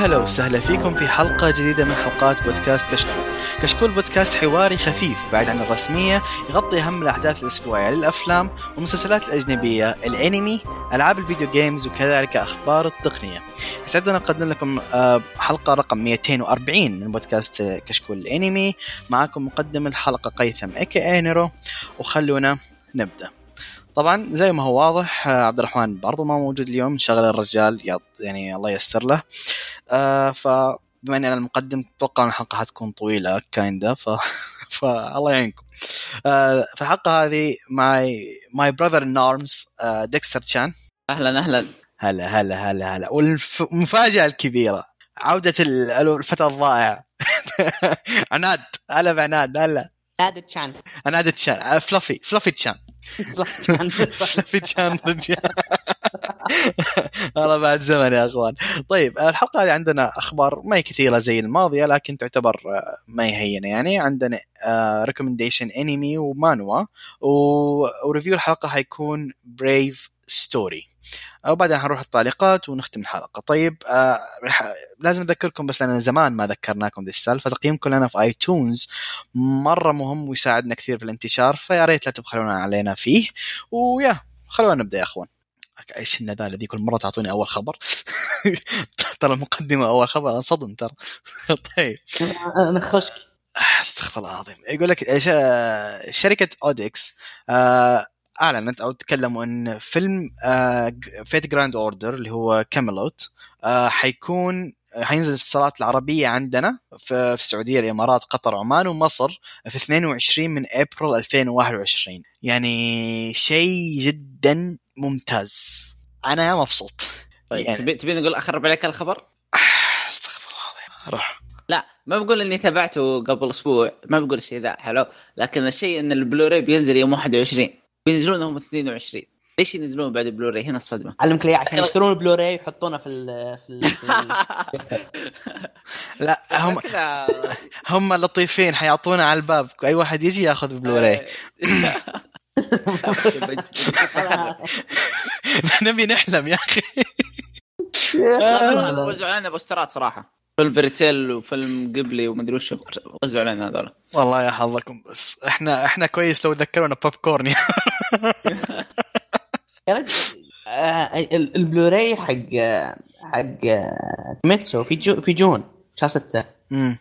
هلا وسهلا فيكم في حلقة جديدة من حلقات بودكاست كشكول. كشكول بودكاست حواري خفيف بعد عن الرسمية يغطي أهم الأحداث الأسبوعية للأفلام والمسلسلات الأجنبية الأنمي ألعاب ال video games وكذلك أخبار التقنية. يسعدنا نقدم لكم آه، حلقة رقم 240 من بودكاست كشكول الأنمي. معكم مقدم الحلقة قيثم اي نيرو. وخلونا نبدأ. طبعا زي ما هو واضح آه، عبد الرحمن برضو ما موجود اليوم شغل الرجال يعني الله ييسر له. آه فبما اني أنا المقدم أتوقع إن الحلقة حتكون طويلة kinda ف فالله يعينكم. آه في الحلقة هذه my my brother in arms ديكستر تشان. أهلا أهلا. هلا هلا هلا هلا. والمفاجأة الكبيرة عودة الفتى الضائع عناد هلا بعناد هلا. عناد تشان. عناد تشان fluffy fluffy تشان. في رجال والله بعد زمن يا أخوان. طيب الحلقة هذه عندنا أخبار ما هي كثيرة زي الماضية لكن تعتبر ما هي هينة يعني. عندنا recommendation انمي ومانوا و review الحلقة حيكون brief story وبعدين حنروح التعليقات ونختم الحلقة. طيب آه لازم أذكركم بس لأن زمان ما ذكرناكم ذي السالفة تقييمكم لنا في iTunes مرة مهم ويساعدنا كثير في الانتشار فيا ريت لا تبخلون علينا فيه. ويا خلونا نبدأ يا أخوان. إيش الندالة ذي كل مرة تعطوني أول خبر؟ ترى المقدمة أول خبر انصدم ترى. طيب. نخشك استغفر الله العظيم. يقول لك شركة اودكس آه اعلنت أو تكلموا ان فيلم Fate Grand Order اللي هو Camelot آه، حيكون حينزل في الصالات العربية عندنا في السعودية الإمارات قطر عمان ومصر في 22 من أبريل 2021 يعني شيء جدا ممتاز. أنا مبسوط. طيب يعني... تبي تبي نقول أخرب عليك الخبر؟ استغفر الله العظيم. روح. لا ما بقول إني تابعته قبل أسبوع ما بقول الشيء ذا حلو لكن الشيء إن البلوراي بينزل يوم 21 بينزلونه هم 22 ليش ينزلون بعد بلوراي هنا الصدمة. علمك ليه؟ عشان يشترون البلوراي ويحطونه في ال في, ال لا هم هم لطيفين حيعطونا على الباب. أي واحد يجي ياخذ بلوراي نبي نحلم يا أخي. وزعوا علينا بوسترات صراحة. فيلم فيرتيل وفيلم قبلي ومدري وش وزعوا علينا هذول. والله يا حظكم بس إحنا إحنا كويس لو ذكرونا بوب كورن يا رجل آه، البلوراي حق حق ميتسو في جو في جون شهر 6 امم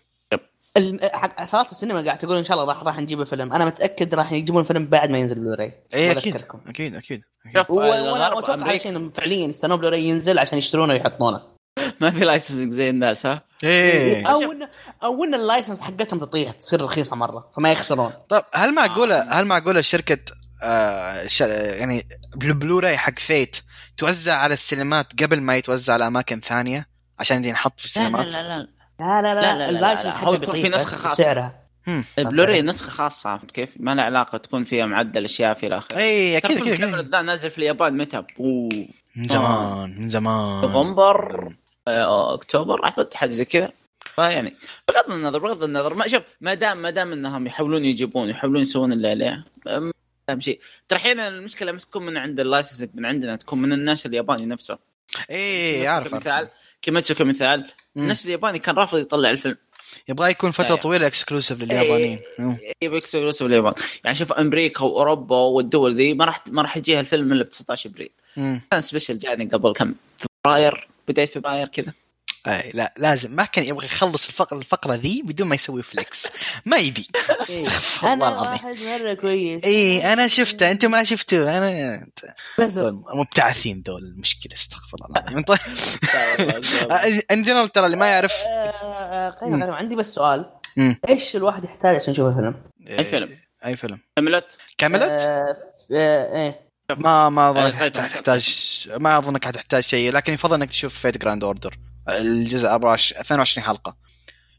حق صالات السينما قاعد تقول إن شاء الله راح راح نجيب الفيلم. أنا متأكد راح يجيبون الفيلم بعد ما ينزل بلوراي. اي أكيد أكيد أكيد. وأنا أتوقع فعليا يستنون بلوراي ينزل عشان يشترونه ويحطونه. ما في licensing زي الناس ها؟ إيه. أو ان أو إن ال license حقتهم تطيح تصير رخيصة مرة فما يخسرون. طيب هل معقوله هل معقولة شركة آه يعني البلوراي حق فيت توزع على السينمات قبل ما يتوزع على أماكن ثانية؟ عشان ينحط في السينمات؟ لا لا. لا لا لا لا لا ال license حقه بيكون في نسخة خاصة. سعرها البلوراي نسخة خاصة عرفت كيف؟ ما له علاقة تكون فيها معدل أشياء في الآخر. اي أكيد أكيد نازل في اليابان متى؟ من زمان من زمان. نوفمبر. آه، أكتوبر أعتقد حاجة زي كذا. فيعني بغض النظر بغض النظر ما شوف ما دام ما دام إنهم يحاولون يجيبون يحاولون يسوون اللي عليه اهم شيء. ترى أحيانا المشكلة ما تكون من عند ال license من عندنا تكون من الناس الياباني نفسه. اي أعرف كمثال كيميتسو كمثال الناس الياباني كان رافض يطلع الفيلم. يبغى يكون فترة أيه. طويلة exclusive لليابانيين. يبغى exclusive لليابان. يعني شوف أمريكا وأوروبا والدول ذي ما راح ما راح يجيها الفيلم إلا ب 19 أبريل. كان special جاني قبل كم فبراير بداية فبراير كذا. اي لا لازم. ما كان يبغى يخلص الفقره الفقرة ذي بدون ما يسوي flex ما يبي. أستغفر الله العظيم. أنا مرة كويس. اي أنا شفته. أنتم ما شفتوه. أنا بس مبتعثين دول المشكلة. أستغفر الله العظيم. طيب. in general ترى اللي ما يعرف آه، آه، عندي بس سؤال. إيش الواحد يحتاج عشان يشوف الفيلم؟ أي فيلم. أي فيلم. كاميلوت كاميلوت؟ إيه. ما ما أظن تحتاج ما اظنك حتحتاج شيء لكن يفضل إنك تشوف Fate Grand Order الجزء 22 حلقة.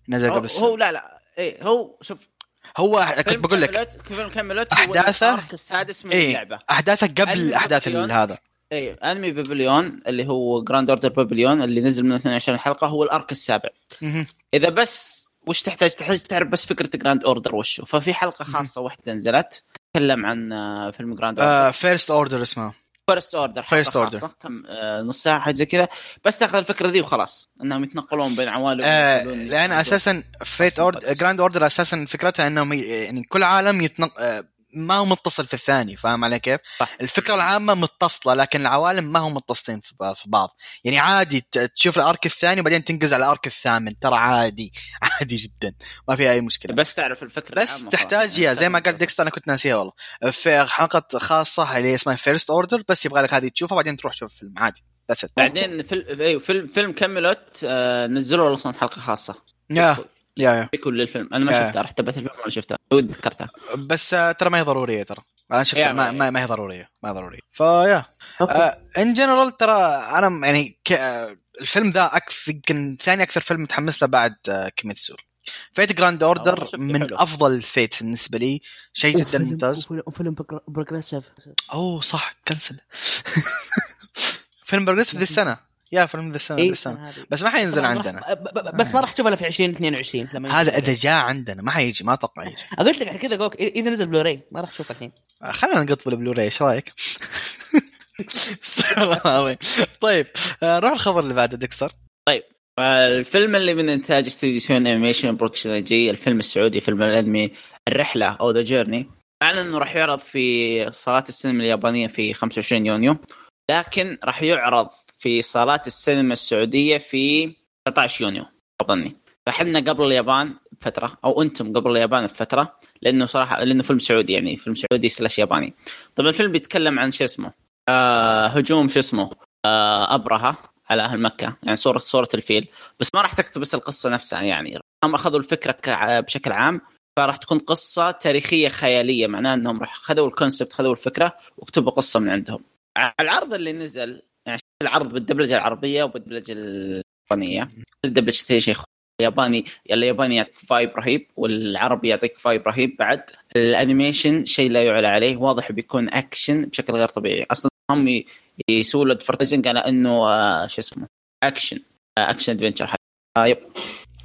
نزل قبل هو لا لا. إيه هو شوف هو كنت بقول لك كملت أحداثه السادس من إيه اللعبة. أحداثه قبل أحداث هذا. اي انمي Babylonia اللي هو Grand Order Babylonia اللي نزل من 22 حلقة هو ال arc السابع. إذا بس وش تحتاج؟ تحتاج تعرف بس فكرة Grand Order وشو. ففي حلقة خاصة واحدة نزلت. تتكلم عن آه، فيلم Grand Order First Order اسمه. First Order First Order كم نص ساعة حاجة زي كذا. بس تاخذ الفكرة دي وخلاص إنهم يتنقلون بين عوالم آه لأن أساسا Fate Order Grand Order أساسا فكرتها إنهم يعني كل عالم يتنق آه ما هو متصل في الثاني فاهم علي كيف؟ صح. الفكرة العامة متصلة لكن العوالم ما هم متصلين في بعض. يعني عادي تشوف ال arc الثاني وبعدين تنقز على ال arc الثامن ترى عادي عادي جدا ما في أي مشكلة. بس تعرف الفكرة بس تحتاج يا زي ما قال ديكستر أنا كنت ناسيها والله. في حلقة خاصة اللي اسمها First Order بس يبغى لك هذه تشوفها بعدين تروح تشوف الفيلم عادي. بس بعدين فيلم أيوه فيلم فيلم كاميلوت آه نزلوا أصلا حلقة خاصة؟ يا يا. كل الفيلم. أنا ما شفتها رحت تبعت الفيلم ولا شفتها؟ ذكرتها. بس آه، ترى ما هي ضرورية ترى. أنا شفتها ما, ما, ما هي ضرورية ما هي ضرورية. فيا in general ترى أنا يعني ك... الفيلم ذا أكثر يمكن ثاني أكثر فيلم متحمس له بعد آه، كيميتسو. Fate Grand Order من حلو. أفضل Fate بالنسبة لي. شيء جدا ممتاز. فيلم Progressive. أوه صح cancel فيلم Progressive ذي السنة يا فيلم ذا السنة إيه السنة بس ما حينزل عندنا. بس ما راح تشوفه إلا في 2022 لما هذا إذا جاء عندنا ما حيجي ما أتوقع يجي. قلت لك كذا joke إذا نزل بلوراي ما راح تشوفه الحين. آه، خلينا نقط بالبلوراي إيش رأيك؟ العظيم. طيب آه، نروح الخبر اللي بعده ديكستر. طيب الفيلم اللي من إنتاج استوديو Toei Animation Production جي الفيلم السعودي فيلم الأنمي الرحلة أو The Journey أعلن إنه راح يعرض في صالات السينما اليابانية في 25 يونيو لكن راح يعرض في صالات السينما السعودية في 19 يونيو أظني. فحنا قبل اليابان بفترة أو أنتم قبل اليابان بفترة لأنه صراحة لأنه فيلم سعودي يعني فيلم سعودي slash ياباني. طبعا الفيلم بيتكلم عن شو اسمه؟ آه هجوم شو اسمه؟ آه أبرهة على أهل مكة يعني صورة صورة الفيل. بس ما راح تقتبس القصة نفسها يعني. هم أخذوا الفكرة بشكل عام فراح تكون قصة تاريخية خيالية معناه إنهم راح خذوا ال concept خذوا الفكرة وكتبوا قصة من عندهم. العرض اللي نزل العرض بالدبلجة العربية وبالدبلجة اليابانية. الدبلجة شيء الياباني الياباني يعطيك vibe رهيب والعربي يعطيك vibe رهيب. بعد ال animation شيء لا يعلى عليه واضح بيكون اكشن بشكل غير طبيعي. أصلا هم يسووا له advertising على إنه آه شو اسمه action action adventure آه yep.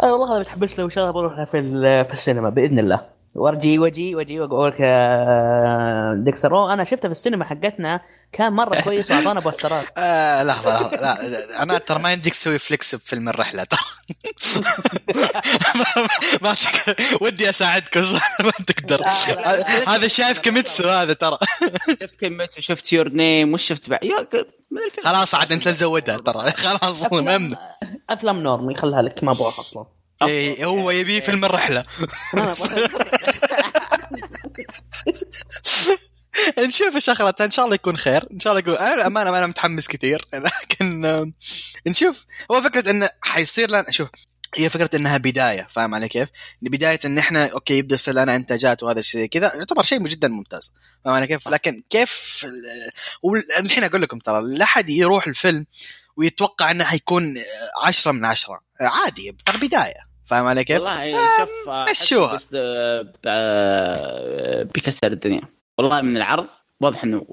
آه والله هذا متحمس له وان شاء الله بروح في في السينما بإذن الله. وارجي واجي واجي وأقول لك آه، ديكستر أنا شفته في السينما حقتنا كان مرة كويس وأعطانا posterات. آه لحظة لحظة. لا أنا ترى ما يمديك تسوي flex بفيلم الرحلة ترى. ما ودي أساعدك ما تقدر. هذا شايف كيميتسو هذا ترى. شفت كيميتسو شفت يور نيم وش شفت بعد؟ خلاص عاد أنت تزودها ترى. خلاص ممنوع أفلام normie خلها لك ما أبغى أصلا. إيه هو يبي فيلم الرحلة. نشوف شغلة إن شاء الله يكون خير. إن شاء الله يكون أنا الأمانة أنا متحمس كثير. لكن نشوف. هو فكرة إنه حيصير لنا شوف هي فكرة إنها بداية. فاهم علي كيف؟ بداية إن إحنا أوكي يبدأ يصير لنا إنتاجات وهذا الشيء كذا. يعتبر شيء جدا ممتاز. فاهم علي كيف؟ لكن كيف؟ والحين أقول لكم ترى لا أحد يروح الفيلم ويتوقع إنه حيكون عشرة من عشرة. عادي ترى بداية. فاهم علي كيف؟ والله شوف مشوها. بيكسر الدنيا. والله من العرض واضح إنه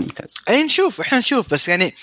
ممتاز. إي نشوف إحنا نشوف. بس يعني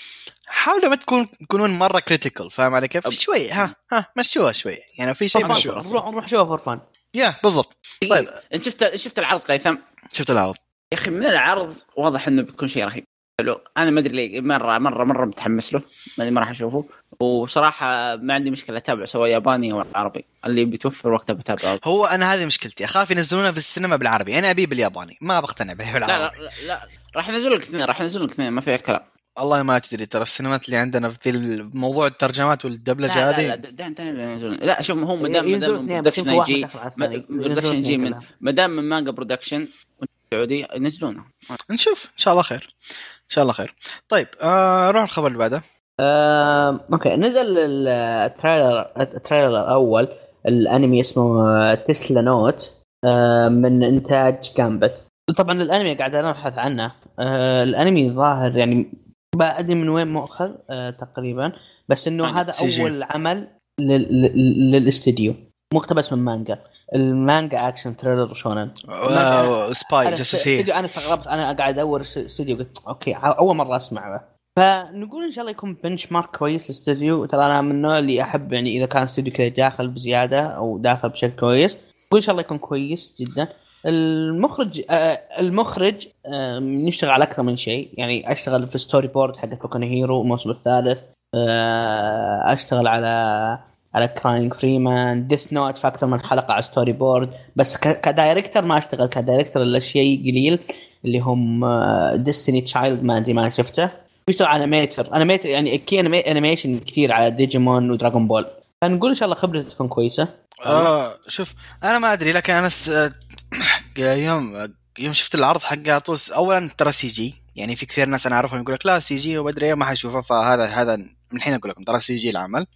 حاولوا ما تكون تكونون مرة critical فاهم علي كيف؟ شوي ها ها مشوها شوي. يعني في شيء مشوها. نروح نروح نشوفها for fun. yeah بالضبط. طيب. انت شفت شفت العرض قيثم؟ شفت العرض. يا أخي من العرض واضح إنه بيكون شيء رهيب. حلو. أنا ما أدري ليه مره مره مرة متحمس له. ما راح أشوفه. وصراحة ما عندي مشكلة أتابع سواء ياباني أو عربي. اللي بتوفر وقت بتابعه. هو أنا هذه مشكلتي. أخاف ينزلونه في السينما بالعربي. أنا أبيه بالياباني. ما بقتنع به بالعربي لا لا, لا, راح ينزلوا لك اثنين راح ينزلوا لك اثنين. ما فيها كلام. والله ما تدري ترى السينمات اللي عندنا في موضوع الترجمات والدبلجة هذه. لا. لا لا, لا شوف هم ما دام ما دام production يجي production يجي من ما دام من مانجا production سعودي ينزلونه. نشوف. إن شاء الله خير. شاء الله خير. طيب آه الخبر اللي بعده. آه، okay نزل ال trailer ال trailer الأول الأنمي اسمه تسلا نوت آه من إنتاج جامبت. طبعا الأنمي قاعد أنا أبحث عنه. آه الأنمي ظاهر يعني ما أدري من وين مؤخذ آه تقريبا بس إنه هذا أول عمل للاستديو. مقتبس من مانجا. المانجا action thriller شونن. spy جاسوسيه أنا استغربت أنا قاعد أدور استوديو قلت okay أول مرة اسمع فنقول إن شاء الله يكون benchmark كويس للاستوديو. ترى أنا من النوع اللي أحب يعني إذا كان استوديو كذا داخل بزيادة أو داخل بشكل كويس نقول إن شاء الله يكون كويس جدا. المخرج آه المخرج آه نشتغل على أكثر من شيء. يعني أشتغل في storyboard حق بوكو هيرو الموسم الثالث. آه أشتغل على على كراينج فريمان ديث نوت في أكثر من حلقة على storyboard بس ك director ما أشتغل. ك director الا شيء قليل اللي هم ديستني تشايلد ما أدري ما شفته. على animator animator يعني key animation كثير على ديجيمون ودراغون بول فنقول إن شاء الله خبرته تكون كويسة. آه شوف أنا ما أدري لكن أنا س... يوم يوم شفت العرض حقه طول اولا ترى CG يعني في كثير ناس أنا أعرفهم يقول لك لا CG ومدري ما حشوفه فهذا هذا من الحين أقول لكم ترى CG العمل.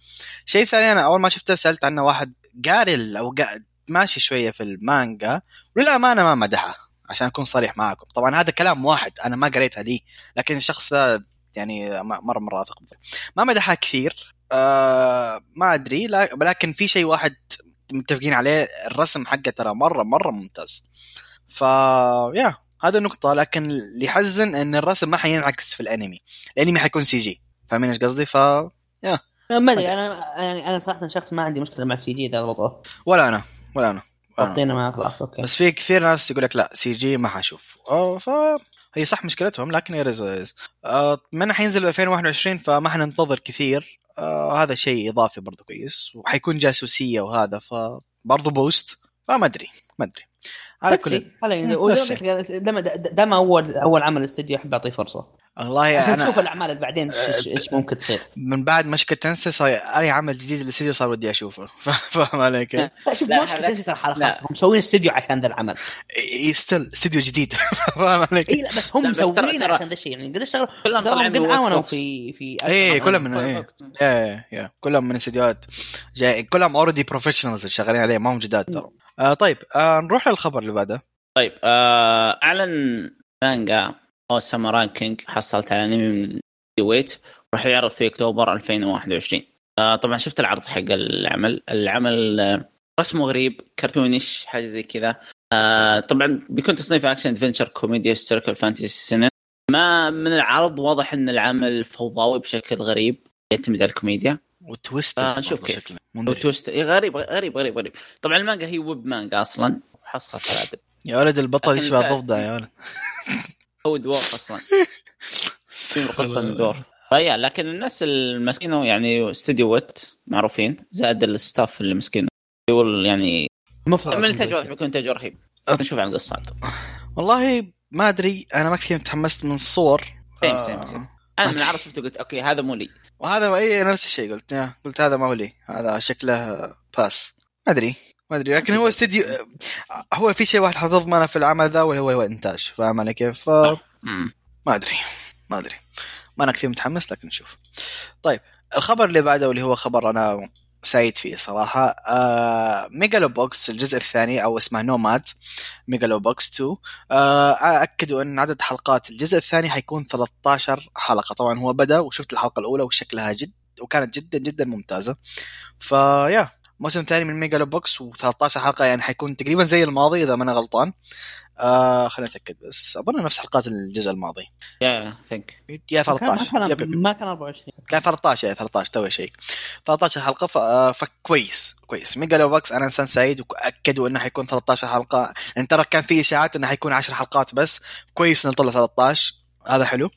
شيء ثاني أنا أول ما شفته سألت عنه واحد قاري أو قا... ماشي شوية في المانجا وللأمانة ما مدحه عشان أكون صريح معكم طبعا هذا كلام واحد أنا ما قريتها لي لكن الشخص ذا يعني مرة مرة واثق ما مدحها كثير آه ما أدري لكن في شيء واحد متفقين عليه الرسم حقه ترى مره مرة ممتاز. ف yeah هذا النقطة. لكن اللي يحزن إن الرسم ما حينعكس في الأنمي، الأنمي حيكون CG، فاهمين إيش قصدي؟ ف yeah ما أدري أنا يعني أنا صراحة شخص ما عندي مشكلة مع ال CG إذا ضبطوه ولا أنا ولا أنا غطينا معاه خلاص okay. بس في كثير ناس يقول لك لا CG ما حشوف. أوه ف هي صح مشكلتهم لكن يرز آه من حينزل 2021 فما حننتظر كثير. آه هذا شيء إضافي برضه كويس وحيكون جاسوسية وهذا فبرضه بوست فما أدري ما أدري. على كل دام دام اول أول عمل استديو أحب أعطيه فرصة. والله أنا نشوف الأعمال اللي بعدين إيش ممكن تصير. من بعد مشكله تنسى صار أي عمل جديد للاستديو صار ودي أشوفه. فاهم علي كيف؟ لا شوف مشكله تنسى ترى خلاص هم مسوين استديو عشان ذا العمل. still استديو جديد. فاهم علي اي لا بس هم مسوين عشان ذا الشيء. يعني قد اشتغلوا كلهم قد عاونوا في في اي كلهم من اي اي كلهم من استديوهات جاي كلهم already professionals شغالين عليه ما هم جداد ترى. آه طيب آه نروح للخبر اللي بعده. طيب آه أعلن مانجا أو ساموراي كينج حصلت على أنمي من ويت راح يعرض في أكتوبر 2021 آه طبعا شفت العرض حق العمل. العمل آه رسمه غريب كرتونيش حاجة زي كذا. آه طبعا بيكون تصنيف اكشن ادفنشر كوميديا ستيركل فانتسي سنة ما من العرض واضح إن العمل فوضوي بشكل غريب يعتمد على الكوميديا. وتويست آه نشوف كيف. وتويست غريب غريب غريب غريب. طبعا المانجا هي ويب مانجا أصلا وحصلت على يا ولد البطل يشبه الضفدع يا ولد؟ هو دوار أصلا. قصة دور. فيا لكن الناس المسكينة يعني استوديو ويت معروفين زائد ال staff اللي مسكينة. يقول يعني مفروض من الانتاج واضح بيكون انتاج رهيب. نشوف عن القصة. والله ما أدري أنا ما كثير تحمست من الصور. same same same أنا من شفته قلت okay هذا مو لي. وهذا اي نفس الشيء قلت قلت هذا ما هو لي. هذا شكله pass ما أدري ما أدري. لكن هو استديو هو في شيء واحد حتضمنه في العمل ذا واللي هو هو إنتاج. فاهم علي كيف؟ ف... ما أدري ما أدري. ما أنا كثير متحمس لكن نشوف. طيب الخبر اللي بعده واللي هو خبر أنا سعيد فيه صراحة. آه Megalo Box الجزء الثاني أو اسمه Nomad Megalo Box 2 آه أكدوا أن عدد حلقات الجزء الثاني حيكون 13 حلقة. طبعا هو بدأ وشفت الحلقة الأولى وشكلها جد وكانت جدا جدا ممتازة. فيا موسم ثاني من Megalo Box و13 حلقة يعني حيكون تقريبا زي الماضي إذا ما أنا غلطان. آه خلينا نتاكد بس. أظن نفس حلقات الجزء الماضي. yeah think yeah 13 ما كان, ما كان 24 كان 13 yeah 13 تو شيء. 13 حلقه آه، فكويس كويس. Megalo Box أنا إنسان سعيد وأكدوا إنه حيكون 13 حلقة. لأن ترى كان في إشاعات إنه حيكون 10 حلقات بس. كويس نطلع 13 هذا حلو.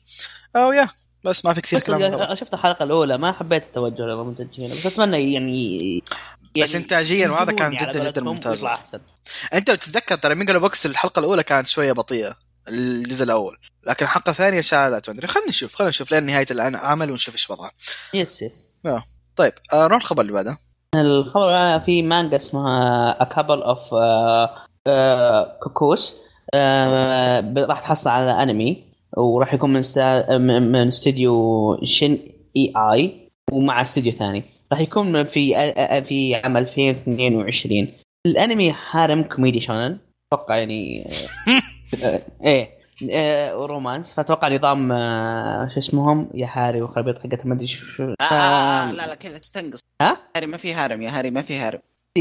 oh yeah بس ما في كثير كلام. شفت الحلقة الأولى ما حبيت التوجه للمنتجين. بس أتمنى يعني يعني بس انتاجيا وهذا كان جدا جدا ممتاز. أنت تتذكر ترى Megalo Box الحلقة الأولى كانت شوية بطيئة الجزء الأول. لكن الحلقة الثانية شالت ما خلينا نشوف خلينا نشوف لين نهاية العمل ونشوف إيش وضعها yes yes آه. طيب آه نروح الخبر اللي بعده. الخبر في مانجا اسمها A Couple of Cuckoos راح تحصل على انمي وراح يكون من ستا... من استوديو Shin اي اي ومع استوديو ثاني. راح يكون في في عام 2022 الأنمي حارم كوميدي شونن. أتوقع يعني إيه رومانس. فأتوقع نظام شو اسمهم؟ يا هاري وخربيط حقتها ما أدري شو آه, آه لا لا كذا تستنقص ها؟ هاري ما في هارم يا هاري ما في هارم.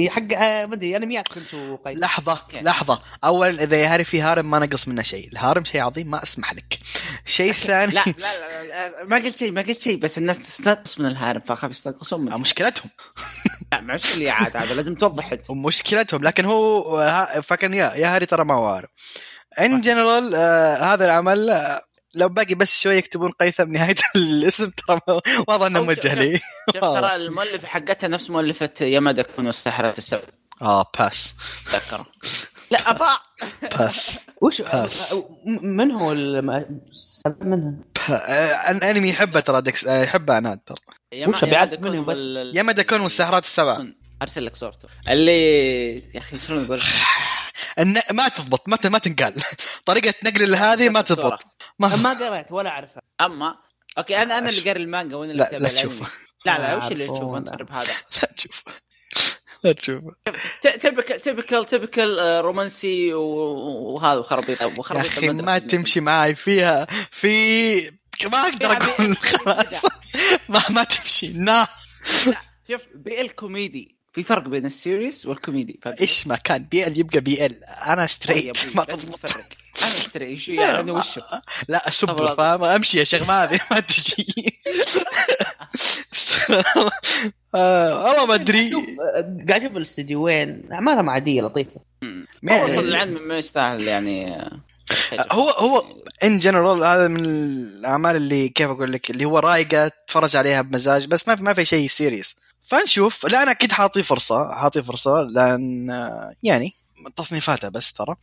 حق ما أدري انميات كنت قيد. لحظة كي. لحظة. اولا إذا يا هاري في هارم ما نقص منه شيء. الهارم شيء عظيم ما أسمح لك. شيء ثاني. لا, لا لا لا ما قلت شيء ما قلت شيء بس الناس تستنقص من الهارم فاخاف يستنقصون منه. مشكلتهم. اللي عاد هذا لازم توضح مشكلتهم. لكن هو فكان يا يا هاري ترى ما هو عارف ان جنرال آه هذا العمل آه لو باقي بس شوي يكتبون قيثم نهاية الاسم ترى واضح إنه موجه لي. شوف ترى المؤلفه حقتها نفس مؤلفة يامادا كون والسحرة السبع آه باس تذكره لا أبا. باس وش باس. من هو من أنمي يحبه ترى دكس يحبه عناد ترى. وش بعد منهم بس؟ يامادا كون والسحرات السبع أرسل لك صورته. اللي يا أخي شلون أقول ما تضبط ما ما تنقال. طريقة نقل هذه ما تضبط. ما ما قريت ولا أعرفها. أما أوكي أنا أنا اللي قاري المانجا وأنا اللي لا لا تشوفه. لا لا وش اللي تشوفه؟ انت هذا. لا تشوفه. لا تشوفه. typical typical typical رومانسي وهذا وخرابيط يا أخي ما تمشي معي فيها في ما أقدر أقول خلاص. ما ما تمشي. أنا أشوف BL comedy في فرق بين ال serious وال comedy. إيش ما كان BL يبقى BL. أنا straight ما تضبط. أنا straight شو يعني أنا وشو لا أسب فاهم أمشي يا شيخ ما ما تجي والله ما أدري. قاعد أشوف الاستديوين اعمالهم عاديه لطيفة. وصل العلم ما يستاهل يعني هو هو in general هذا من الأعمال اللي كيف أقول لك اللي هو رايقة تتفرج عليها بمزاج بس ما في ما في شيء serious فنشوف. لا أنا أكيد حاعطيه فرصة حاعطيه فرصة لأن يعني تصنيفاته بس ترى.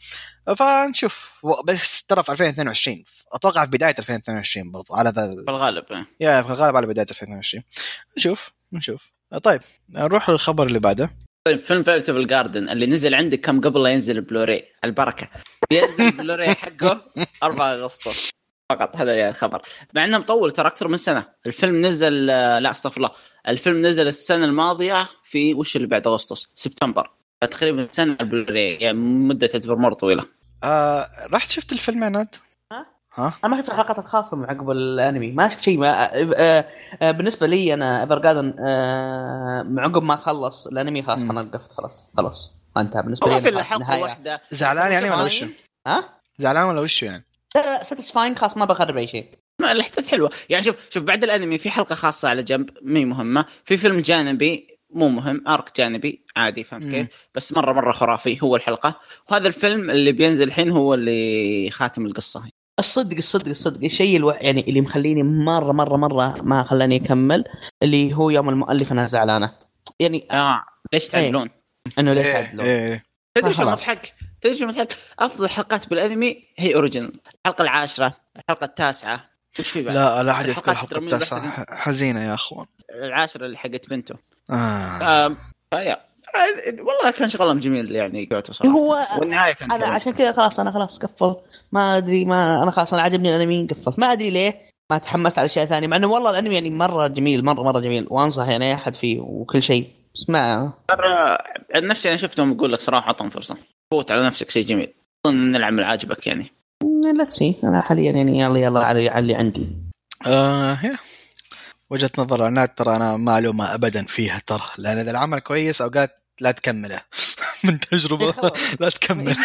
فنشوف. بس ترى في 2022 أتوقع في بداية 2022 برضو على ذا في الغالب yeah في الغالب على بداية 2022 نشوف نشوف. طيب نروح للخبر اللي بعده. طيب فيلم Violet Evergarden اللي نزل عندك كم قبل لا ينزل البلوري البركة. ينزل البلوري حقه 4 أغسطس. فقط هذا الخبر مع إنه مطول ترى أكثر من سنة الفيلم نزل لا أستغفر الله الفيلم نزل السنة الماضية في وش اللي بعد أغسطس سبتمبر تقريبا سنة البلوري يعني مدة تعتبر مرة طويلة آه رحت شفت الفيلم عناد؟ ها؟ ها؟ أنا ما شفت الحلقات الخاصة من عقب الأنمي ما شفت شيء ما آه آه بالنسبة لي أنا Evergarden آه عقب ما خلص الأنمي خلاص أنا وقفت خلاص خلاص ما انتهى بالنسبة لي في حلقه واحدة زعلان يعني ولا وشو؟ ها؟ زعلان ولا وشو يعني؟ satisfied خلاص ما بخرب اي شيء الاحداث حلوة يعني شوف شوف بعد الأنمي في حلقة خاصة على جنب مي مهمة في فيلم جانبي مو مهم arc جانبي عادي فهمت كيف بس مرة مرة خرافي هو الحلقة وهذا الفيلم اللي بينزل الحين هو اللي خاتم القصة الصدق الصدق الصدق الشيء ألو... يعني اللي مخليني مرة مرة مرة ما خلاني أكمل اللي هو يوم المؤلف أنا زعلانة يعني آه ليش تعدلون؟ إيه. إنه ليش تعدلون؟ إيه. إيه. تدري شو المضحك؟ تدري شو المضحك؟ أفضل الحلقات بالأنمي هي اوريجنال الحلقة العاشرة الحلقة التاسعة. وش في بعد؟ لا لا أحد يذكر الحلقة التاسعة. حزينة يا أخوان. العاشرة اللي حقت بنته. آه. فيا. والله كان شغلهم جميل يعني هو والنهاية كانت أنا عشان كذا خلاص أنا خلاص قفل. ما أدري ما أنا خلاص أنا عجبني الأنمي قفلت ما أدري ليه ما تحمست على اشياء ثانية مع إنه والله الأنمي يعني مرة جميل مرة مرة جميل. وأنصح يعني أي أحد فيه وكل شيء. بس ما عن نفسي أنا شفتهم أقول لك صراحة أعطهم فرصة. فوت على نفسك شيء جميل. أظن العمل عاجبك يعني. لا تسي أنا حاليا يعني يلا يلا على اللي عندي. آه وجهة نظر عناد ترى أنا ما الومه ابدا فيها ترى. لأن إذا العمل كويس أوقات لا تكمله. من تجربة. لا تكمل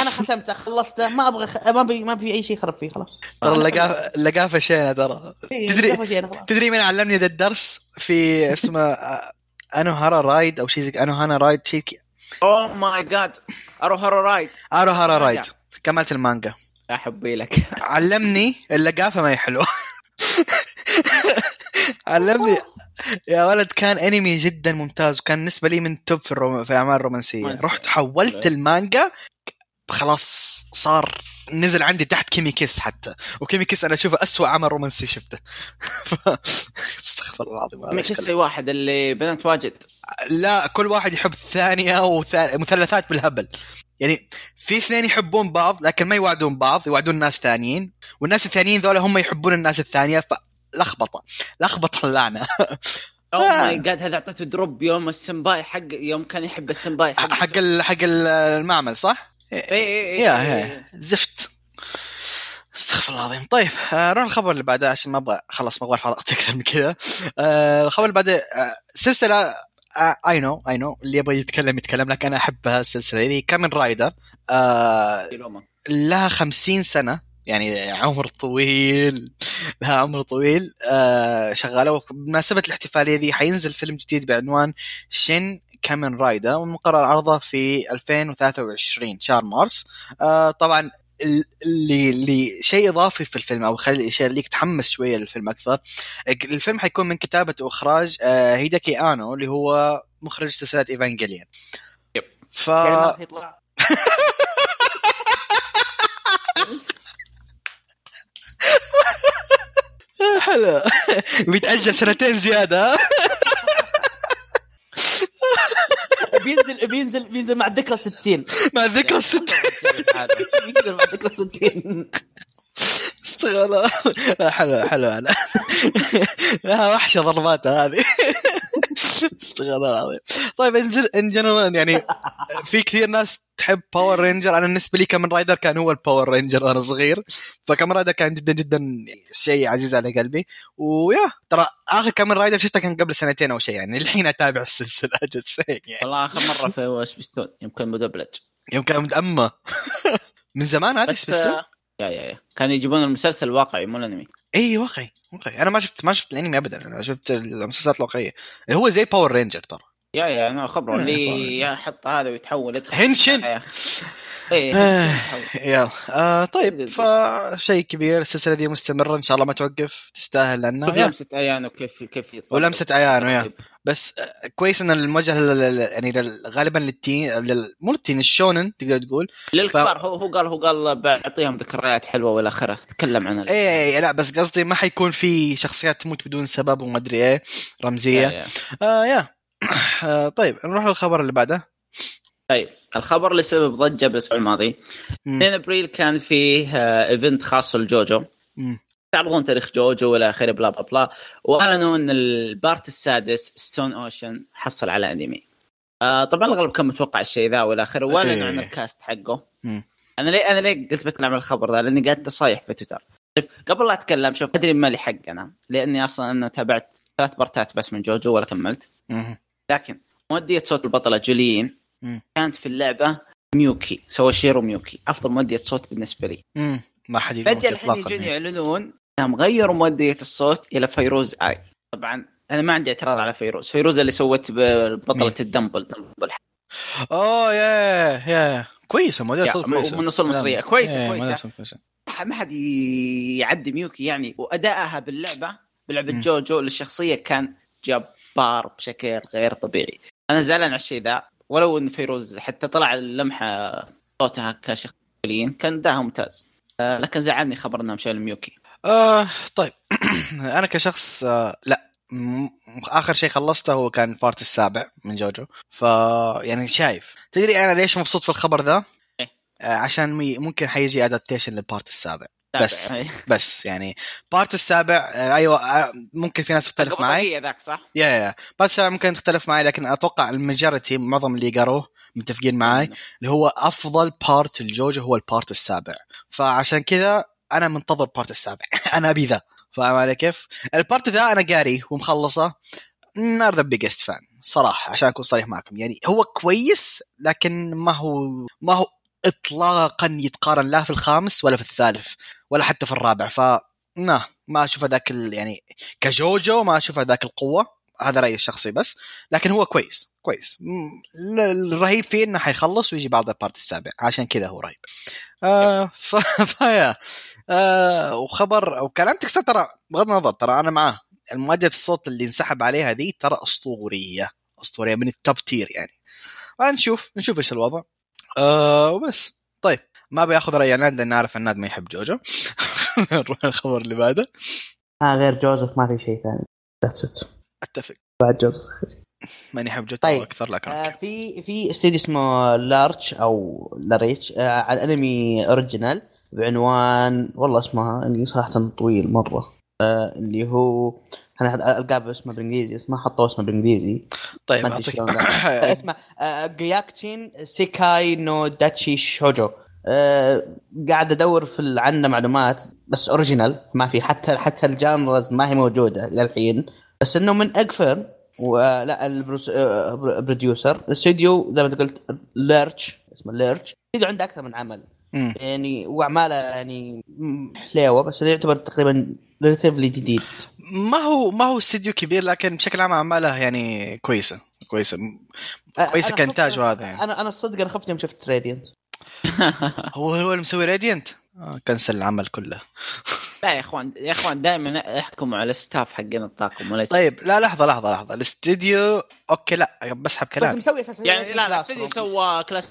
أنا ختمته خلصته. ما أبغى ما بي ما في أي شيء خرب فيه خلاص. ترى اللقافة شينة ترى. تدري تدري مين علمني ذا الدرس؟ في اسمه Ano Hara Ride أو شيء زي Ano Hana Ride شيء oh my god Ao Haru Ride. Ao Haru Ride كملت المانجا. يا حبي لك. علمني اللقافه ما هي حلوة علمني. يا ولد كان انمي جدا ممتاز وكان بالنسبة لي من top في, الروم... في الاعمال الرومانسية. رحت حولت المانجا خلاص صار نزل عندي تحت Kimi Kiss حتى. و Kimi Kiss أنا أشوفه أسوأ عمل رومانسي شفته. استغفر الله العظيم Kimi Kiss واحد اللي بنات واجد. لا كل واحد يحب الثانية ومثلثات بالهبل. يعني في اثنين يحبون بعض لكن ما يوعدون بعض يوعدون ناس ثانيين والناس الثانيين ذولا هم يحبون الناس الثانية فلخبطة لخبطة اللعنة. oh my god هذا اعطيته drop يوم السمباي حق يوم كان يحب السمباي حق حق, حق المعمل صح؟ اي اي يا زفت. استغفر الله العظيم. طيب آه، نروح الخبر اللي بعده عشان ما أبغى خلص ما أبغى ارفع أكثر من كذا. آه الخبر اللي بعده آه سلسلة اي نو اي نو اللي يبغى يتكلم يتكلم. لك أنا احبها السلسله اللي Kamen Rider آه لها خمسين سنة. يعني عمر طويل. لها عمر طويل. آه شغالة. بمناسبه الاحتفالية دي حينزل فيلم جديد بعنوان Shin Kamen Rider والمقرر عرضه في 2023 شهر مارس. آه طبعا اللي اللي شيء إضافي في الفيلم أو خلي الشيء اللي تحمس شوية للفيلم أكثر. الفيلم حيكون من كتابة وإخراج آه هيداكي آنو اللي هو مخرج سلسلة ايفانجيليان يب. ف حلو بيتأجل سنتين زيادة. بينزل بينزل بينزل مع الذكرى 60 مع الذكرى 60 بينزل مع الذكرى 60 استغلا حلو حلو أنا. لها وحشة ضرباتها هذه. استغفر الله العظيم. طيب in general يعني في كثير ناس تحب Power Ranger أنا بالنسبة لي Kamen Rider كان هو ال Power Ranger وأنا صغير. ف Kamen Rider كان جدا جدا شيء عزيز على قلبي. ويا ترى آخر Kamen Rider شفته كان قبل سنتين أو شيء يعني الحين أتابع السلسلة جد يعني. والله آخر مرة في سبيستون يمكن مدبلج. يمكن اما من زمان هذا سبيستون يا يا يا. كانوا يجيبون المسلسل الواقعي مو الأنمي. إي واقعي واقعي. أنا ما شفت ما شفت الأنمي ابدا. أنا شفت المسلسلات الواقعية. اللي هو زي Power Ranger ترى. يا يا أنا خبرة. اللي يحط هذا ويتحول يدخل henshin. يلا. آه طيب فشيء كبير السلسلة دي مستمرة إن شاء الله ما توقف تستاهل لانها لمسة عيانه كيف كيف ولمسة عيانه yeah. بس آه، كويس إن الموجه يعني غالبا لل teen مو لل teen ال shounen تقدر تقول. للكبار ف... هو هو قال هو قال بعطيهم ذكريات حلوة والى آخره تكلم عن إيه, إيه لا بس قصدي ما حيكون في شخصيات تموت بدون سبب وما أدري إيه رمزية. yeah, yeah. آه yeah. آه طيب نروح للخبر اللي بعده. طيب. الخبر اللي سبب ضجه بالأسبوع الماضي. 2 أبريل كان فيه event خاص ل JoJo. تعرضون تاريخ JoJo والى آخره بلا بلا بلا. وأعلنوا إن ال part السادس Stone Ocean حصل على أنمي. آه طبعا الغالب كان متوقع الشيء ذا والى آخره وأعلنوا عن ال cast حقه. أنا ليه أنا ليه قلت بتكلم عن الخبر ذا؟ لأني قاعد أصايح في تويتر. طيب قبل لا أتكلم شوف أدري مالي حق أنا. لأني أصلا أنا تابعت ثلاث بارتات بس من JoJo ولا كملت. لكن مؤدية صوت البطلة كانت في اللعبة ميوكي سواشيرو ميوكي أفضل مؤدية صوت بالنسبة لي. ما حد فجأة الحين يجون يعلنون إنهم غيروا مؤدية الصوت إلى فيروز آي. طبعا أنا ما عندي اعتراض على فيروز. فيروز اللي سوت بطلة ال Dumbbell Dumbbell أوه yeah yeah. كويسة مؤدية الصوت كويسة. من اصول مصريه كويسة كويسة. ما حد يعدي ميوكي يعني. وأدائها باللعبة بلعبة JoJo للشخصيه كان جبار بشكل غير طبيعي. أنا زعلان على الشيء ذا. ولو إن فيروز حتى طلع اللمحة صوتها كشخص كان أداها ممتاز. آه لكن زعلني خبر انهم شالوا ميوكي. آه طيب. أنا كشخص آه لا. آخر شيء خلصته هو كان ال part السابع من JoJo. ف يعني شايف. تدري أنا ليش مبسوط في الخبر ذا؟ إيه؟ آه عشان ممكن حيجي adaptation لل part السابع. بس بس يعني part السابع أيوه آه، ممكن في ناس تختلف معي. ذاك صح؟ yeah yeah part السابع ممكن تختلف معي لكن أتوقع ال majority معظم اللي قروه متفقين معي اللي هو أفضل part ال JoJo هو ال part السابع. فعشان كذا أنا منتظر part السابع. أنا أبي ذا. فاهم علي كيف؟ ال part ذا أنا قاري ومخلصه. not the biggest fan صراحة عشان أكون صريح معكم. يعني هو كويس لكن ما هو ما هو اطلاقا يتقارن لا في الخامس ولا في الثالث. ولا حتى في الرابع. ف نا ما أشوف ذاك يعني ك JoJo ما أشوف ذاك القوة. هذا رأيي الشخصي بس. لكن هو كويس كويس. الرهيب فيه إنه حيخلص ويجي بعد ال part السابع. عشان كذا هو رهيب. آه ف... ف yeah آه وخبر وكلامتك ترى بغض النظر ترى أنا معاه. المؤدية الصوت اللي انسحب عليها ذي ترى أسطورية. أسطورية من ال top tier يعني. نشوف نشوف إيش الوضع. آه وبس. طيب. ما بياخذ رأي عناد لأن اعرف عناد ما يحب JoJo. نروح الخبر اللي بعده. آه غير جوزف ما في شيء ثاني. that's أتفق. بعد جوزف. ماني احب JoJo طيب. أكثر لكن آه في في استديو اسمه لارتش أو لاريتش آه على انمي original بعنوان والله اسمها إني صراحة طويل مرة. آه اللي هو أنا ألقاه اسمه بالإنجليزي بس ما حطوا اسمه بالإنجليزي. طيب ما أعطيك. اسمه Gyakuten Sekai no Denchi Shoujo. أه قاعد أدور في عنه معلومات بس original ما في حتى حتى ال genres ما هي موجودة للحين. بس إنه من اكفر ولا ال producer الاستوديو زي ما قلت Lerche اسمه Lerche الاستوديو عنده أكثر من عمل. مم. يعني واعماله يعني حليوة بس يعتبر تقريبا relatively جديد. ما هو ما هو استديو كبير لكن بشكل عام أعماله يعني كويسة كويسة كويسة أنا كإنتاج وهذا يعني. أنا أنا الصدق أنا خفت يوم شفت راديانت هو هو اللي مسوي راديانت آه كنسل العمل كله. لا يا إخوان يا إخوان دائما احكموا على ال staff حقين الطاقم وليس طيب لا لحظة لحظة لحظة. الاستديو okay لا بسحب بس كلامي مسوي أساسا يعني لا لا استديو سوى class.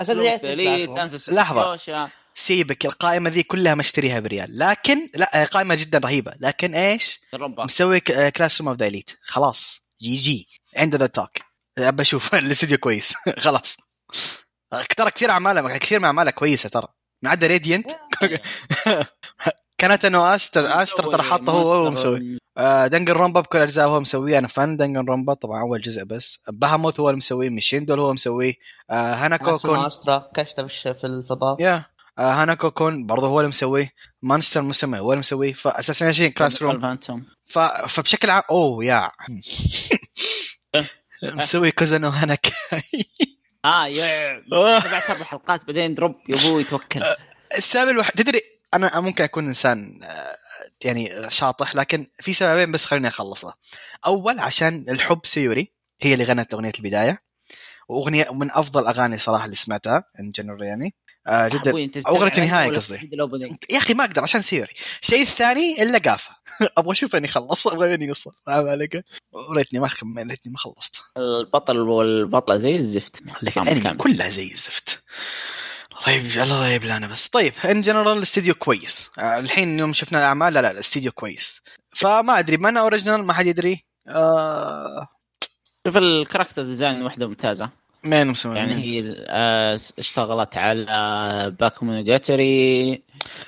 سوشيا. سيبك القائمة ذي كلها مشتريها بريال. لكن لا قائمة جدا رهيبة. لكن إيش؟ ربا مسوي Classroom of the Elite خلاص. GG. عند ذا توك أبى أشوف الاستديو كويس. خلاص. ترى كثير اعماله كثير من اعماله كويسة ترى. ما عدا راديانت كانت إنه استر استر ترى حاطه هو هو مسوي. آه دنجن رومبا بكل أجزاء هو مسويه. أنا فان دنجن رومبا طبعا أول جزء بس. بهاموث هو اللي مسويه ميشيندول هو مسويه. آه هاناكو كون استرا كشته في الفضاء. يا آه هاناكو كون برضه هو اللي مسويه. مانستر مسمى هو اللي مسويه. فاساسا شيء كلاس روم. فبشكل عام oh yeah مسوي كوزانو هاناك آه يا آه. تبعت أربع حلقات بعدين drop يا أبوي توكل السبب الوحيد تدري أنا ممكن أكون إنسان آه، يعني شاطح لكن في سببين بس خليني اخلصها أول عشان الحب سيوري هي اللي غنت أغنية البداية. وأغنية من أفضل أغاني صراحة اللي سمعتها in general يعني. آه جدا. بتتابع النهاية ولا قصدي. يا أخي ما أقدر عشان سيوري الشيء الثاني اللقافة. أبغى أشوف إني خلص أبغى إني يوصل فاهم عليك؟ وريتني ما. ريتني ما خلصت. البطل والبطلة زي الزفت. لكن الانمي. كلها زي الزفت. الله يب... الله يبلانا بس. طيب in general الاستديو كويس. آه، الحين يوم شفنا الأعمال لا لا الاستديو كويس. فما أدري من original ما حد يدري. آه... شوف ال character design واحدة ممتازة. مين مسوي يعني هي آه، اشتغلت على باكيمونوغاتاري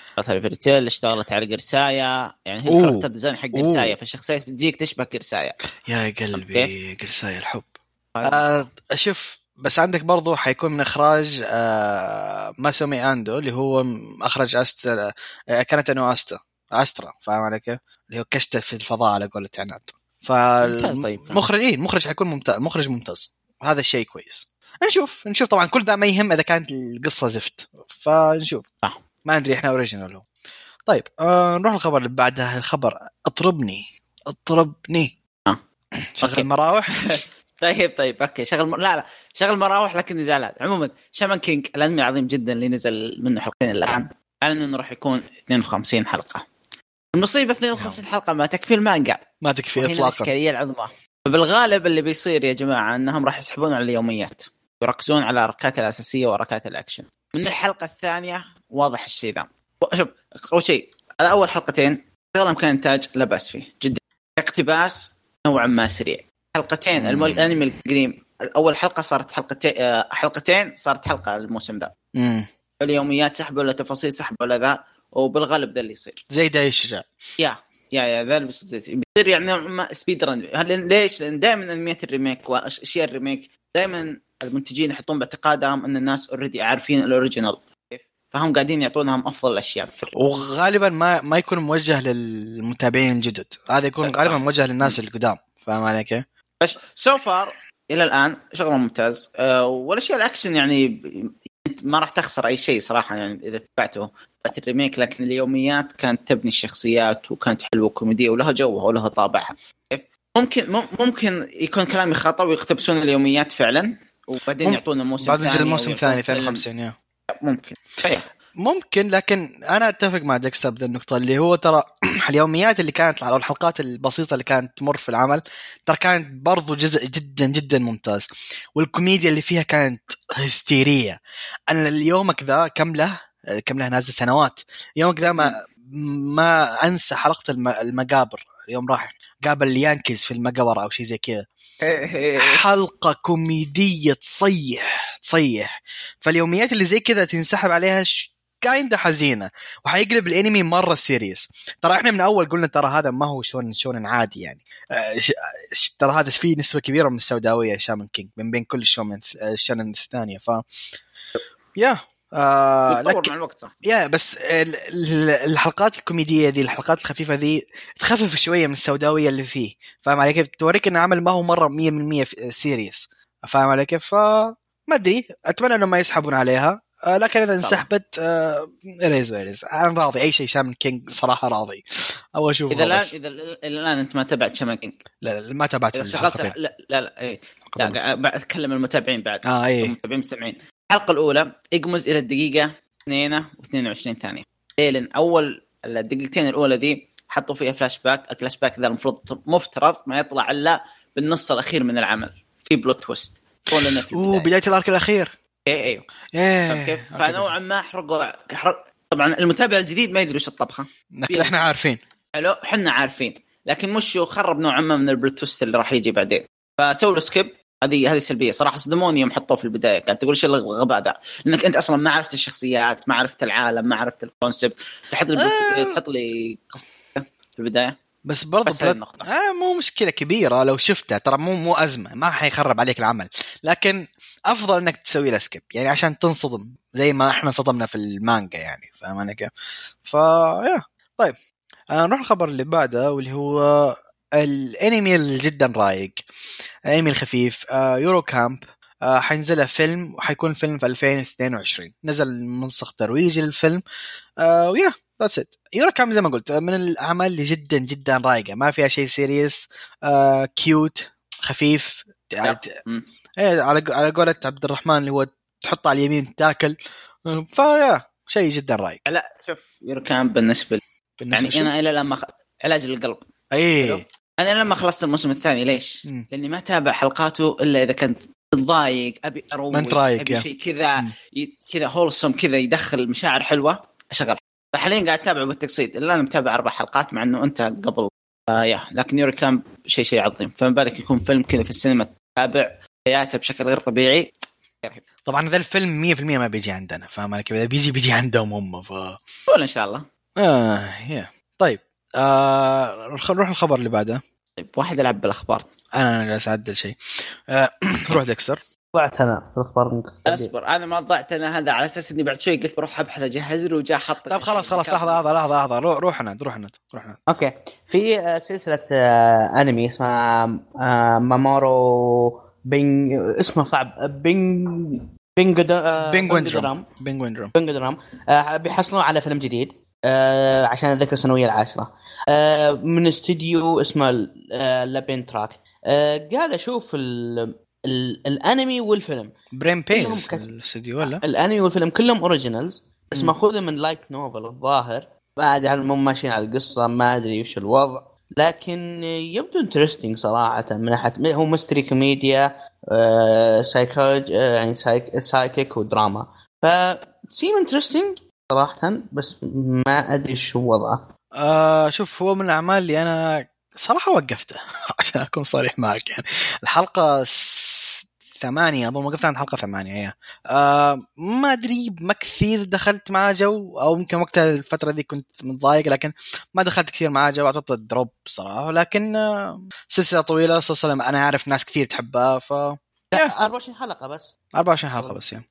اشتغلت على فيرتيل اشتغلت على قرسايا يعني هي. ال character design حق. قرسايا فالشخصيات بتجيك تشبه قرسايا يا قلبي. قرصاي الحب آه شوف بس عندك برضو حيكون من إخراج آه ماسومي أندو اللي هو أخرج استرا آه كاناتا نو أسترا فاهم علي كيف؟ اللي هو كشته في الفضاء على قولة عناد ممتاز طيب. فالمخرج إيه المخرج حيكون ممتاز مخرج ممتاز هذا الشيء كويس. نشوف نشوف طبعا كل ذا ما يهم إذا كانت القصة زفت. فنشوف. صح. ما ندري إحنا original هو. طيب آه نروح الخبر اللي بعدها. الخبر اطربني. اطربني. آه. شغل okay. المراوح. طيب طيب okay. شغل. لا لا. شغل مراوح لكني زعلان عموما شامان كينج الأنمي العظيم جدا اللي نزل منه حلقتين الآن أعلن إنه راح يكون 52 حلقة. المصيبة 52 حلقة ما تكفي المانجا. ما تكفي اطلاقا. الإشكالية العظمى. فبالغالب اللي بيصير يا جماعة إنهم راح يسحبون على اليوميات يركزون على الأركات الأساسية وأركات الأكشن. من الحلقة الثانية واضح الشيء ذا. شوف أول شيء على اول حلقتين اغلب كان إنتاج لا بأس فيه جدا. اقتباس نوعا ما سريع. حلقتين الأنمي القديم. أول حلقة صارت حلقتين آه، حلقتين صارت حلقة الموسم ذا. اليوميات سحب ولا تفاصيل سحب ولا ذا وبالغالب ذا اللي يصير. زي داي الشجاع yeah. yeah yeah ذا بيصير يعني نوعاً ما speed run هل ليش؟ لأن دائما انميات ال remake واشياء ال remake دائما المنتجين يحطون باعتقادهم إن الناس already عارفين ال original؟ فهم قاعدين يعطونهم أفضل الأشياء. وغالبا ما ما يكون موجه للمتابعين الجدد هذا يكون. غالبا موجه للناس القدام فاهم علي كيف؟ بس so far إلى الآن شغل ممتاز أه والأشياء الأكشن يعني ما راح تخسر أي شيء صراحة يعني إذا تبعته تبعت ال remake لكن اليوميات كانت تبني الشخصيات وكانت حلوة كوميديه ولها جوها ولها طابعها؟ ممكن مم- ممكن يكون كلامي خطأ ويقتبسون اليوميات فعلا وبعدين يعطونا موسم ثاني يعطونا الثاني فيلم. 52 yeah ممكن صحيح ممكن لكن أنا أتفق مع ديكستر بذا النقطه اللي هو ترى اليوميات اللي كانت أو الحلقات البسيطة اللي كانت تمر في العمل ترى كانت برضو جزء جدا جدا ممتاز. والكوميديا اللي فيها كانت هستيرية. أنا إلى يومك ذا كم له؟ كم له؟ نازل سنوات. يومك ذا ما ما أنسى حلقة الم- المقابر يوم راح قابل ال yankees في المقبرة أو شيء زي كذا. حلقة كوميدية تصيح تصيح. فاليوميات اللي زي كذا تنسحب عليها ش... kinda حزينة. وحيقلب الانمي مرة serious ترى إحنا من أول قلنا ترى هذا ما هو شون شونن عادي يعني. آه،. ش... ترى هذا فيه نسبة كبيرة من السوداوية شامن كينج من بين كل الشونن الثانية. ف yeah آه لك مع الوقت صح yeah بس ال- ال- الحلقات الكوميدية ذي الحلقات الخفيفة ذي تخفف شوية من السوداوية اللي فيه. فاهم علي كيف؟ توريك انه عمل ما هو مرة 100% serious فاهم علي كيف؟ ف ما أدري. أتمنى إنهم ما يسحبون عليها. آه لكن إذا انسحبت آه ريز ويريز أنا راضي أي شيء شامان كينج صراحة راضي. أبغى أشوف إذا الان إذا الآن أنت ما تابعت شامان كينج. لا, لا ما تابعت لا لا لا, لا, إيه. لا أتكلم المتابعين بعد. آه اي المتابعين مستمعين. الحلقة الأولى اقمز إلى الدقيقة 2 و22 ثانية. ليلن أول الدقيقتين الأولى دي حطوا فيها فلاش باك الفلاش باك ذا المفروض مفترض ما يطلع إلا بالنص الأخير من العمل. في plot twist أوه بداية ال arc الأخير. اي أيوه إيه كيف؟ فنوعا ما حرقوا حرق طبعا المتابع الجديد ما يدري وش الطبخة. إحنا عارفين. حلو إحنا عارفين. لكن مشو خرب نوعا ما من ال plot twist اللي راح يجي بعدين. فسووا له skip. هذه هذه سلبية. صراحة صدموني يوم حطوه في البداية. قاعد تقول إيش الغباء ذا؟ لأنك أنت أصلا ما عرفت الشخصيات ما عرفت العالم ما عرفت ال concept تحط لي آه. تحط لي قصة في البداية. بس برضه بس بلد... آه مو مشكلة كبيرة لو شفتها ترى مو مو أزمة ما حيخرب عليك العمل. لكن أفضل إنك تسوي له skip يعني عشان تنصدم زي ما إحنا صدمنا في المانجا يعني فاهم أنا كيف؟ ف yeah طيب آه نروح الخبر اللي بعده واللي هو الانمي اللي جدا رايق الانمي الخفيف آه Yuru Camp آه حينزل فيلم وحيكون فيلم في 2022 نزل ملصق ترويجي للفيلم و yeah that's it Yuru Camp زي ما قلت من الأعمال اللي جدا جدا رايقة. ما فيها شيء serious كيوت خفيف إيه على على قولة عبد الرحمن اللي هو تحطه على اليمين تاكل. فيا شيء جدا رايق. لا شوف يورو كامب بالنسبة, بالنسبة يعني أنا إلى الآن ما علاج للقلب. اي أنا لما خلصت الموسم الثاني ليش؟ م. لأني ما تابع حلقاته إلا إذا كنت ضايق أبي أروق ما أنت رايق أبي شيء كذا كذا هولسوم كذا يدخل مشاعر حلوة أشغل. فحاليا قاعد اتابعه بالتقسيط الا أنا متابع أربع حلقات مع إنه أنت قبل. آه yeah لكن Yuru Camp شيء شيء عظيم. فما بالك يكون فيلم كذا في السينما تتابع حياته بشكل غير طبيعي. طبعا ذا الفيلم 100% ما بيجي عندنا فاهم كيف؟ إذا بيجي بيجي عندهم هم ف قول إن شاء الله. آه yeah طيب آه نروح الخبر اللي بعده. طيب واحد يلعب بالأخبار. أنا جالس أعدل شيء. آه روح ديكستر. ضعت أنا في الأخبار أصبر أنا ما ضعت أنا هذا على أساس إني بعد شوي قلت بروح أبحث أجهز له وجاء حط طيب خلاص خلاص لحظة لحظة لحظة لحظة. روح روح أنا روح أنا روح أنا okay. في آه، سلسلة آه، أنمي اسمها آه، Mawaru Peng اسمه صعب. Peng Peng Penguindrum Penguindrum Penguindrum بيحصلون على فيلم جديد عشان الذكرى السنوية العاشرة. من استديو اسمه Lapin Track. قاعد أشوف الأنمي والفيلم. Brain's Base الاستديو ولا؟ الأنمي والفيلم كلهم originals بس مأخوذة من light novel الظاهر. هل هم ماشيين على القصة ما أدري وش الوضع. لكن يبدو interesting صراحة من ناحيه هو mystery كوميديا آه سايكولوج آه يعني psych psychic ودراما. ف seem interesting صراحة بس ما أدري شو وضعه. آه شوف هو من الأعمال اللي أنا صراحة وقفته عشان أكون صريح معك يعني. الحلقة ثمانية أظن وقفت عند حلقة ثمانية هي آه ما أدري ما كثير دخلت معاه جو أو يمكن وقتها الفترة دي كنت متضايق لكن ما دخلت كثير معاه جو أعطيت drop صراحة. لكن آه سلسلة طويلة سلسلة أنا أعرف ناس كثير تحبها ف لا 24 حلقة بس. 24 حلقة بس يعني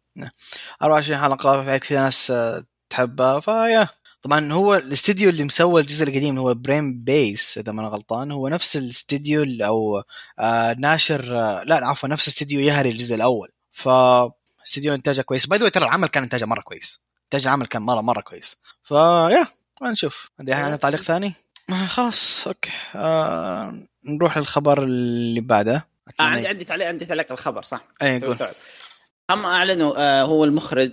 24 حلقة في كثير ناس آه، تحبها ف yeah طبعا هو الاستديو اللي مسوى الجزء القديم هو Brain's Base إذا ما أنا غلطان هو نفس الاستديو أو آه ناشر آه لا عفوا نفس استديو Yahari الجزء الأول. ف استديو إنتاجه كويس. باي ترى العمل كان إنتاجه مرة كويس. إنتاج العمل كان مرة مرة كويس. ف yeah نشوف. عندي يعني تعليق ثاني؟ آه خلاص okay. آه نروح للخبر اللي بعده. آه عندي عندي تعليق عندي تعليق الخبر صح. اي قول. هم أعلنوا آه هو المخرج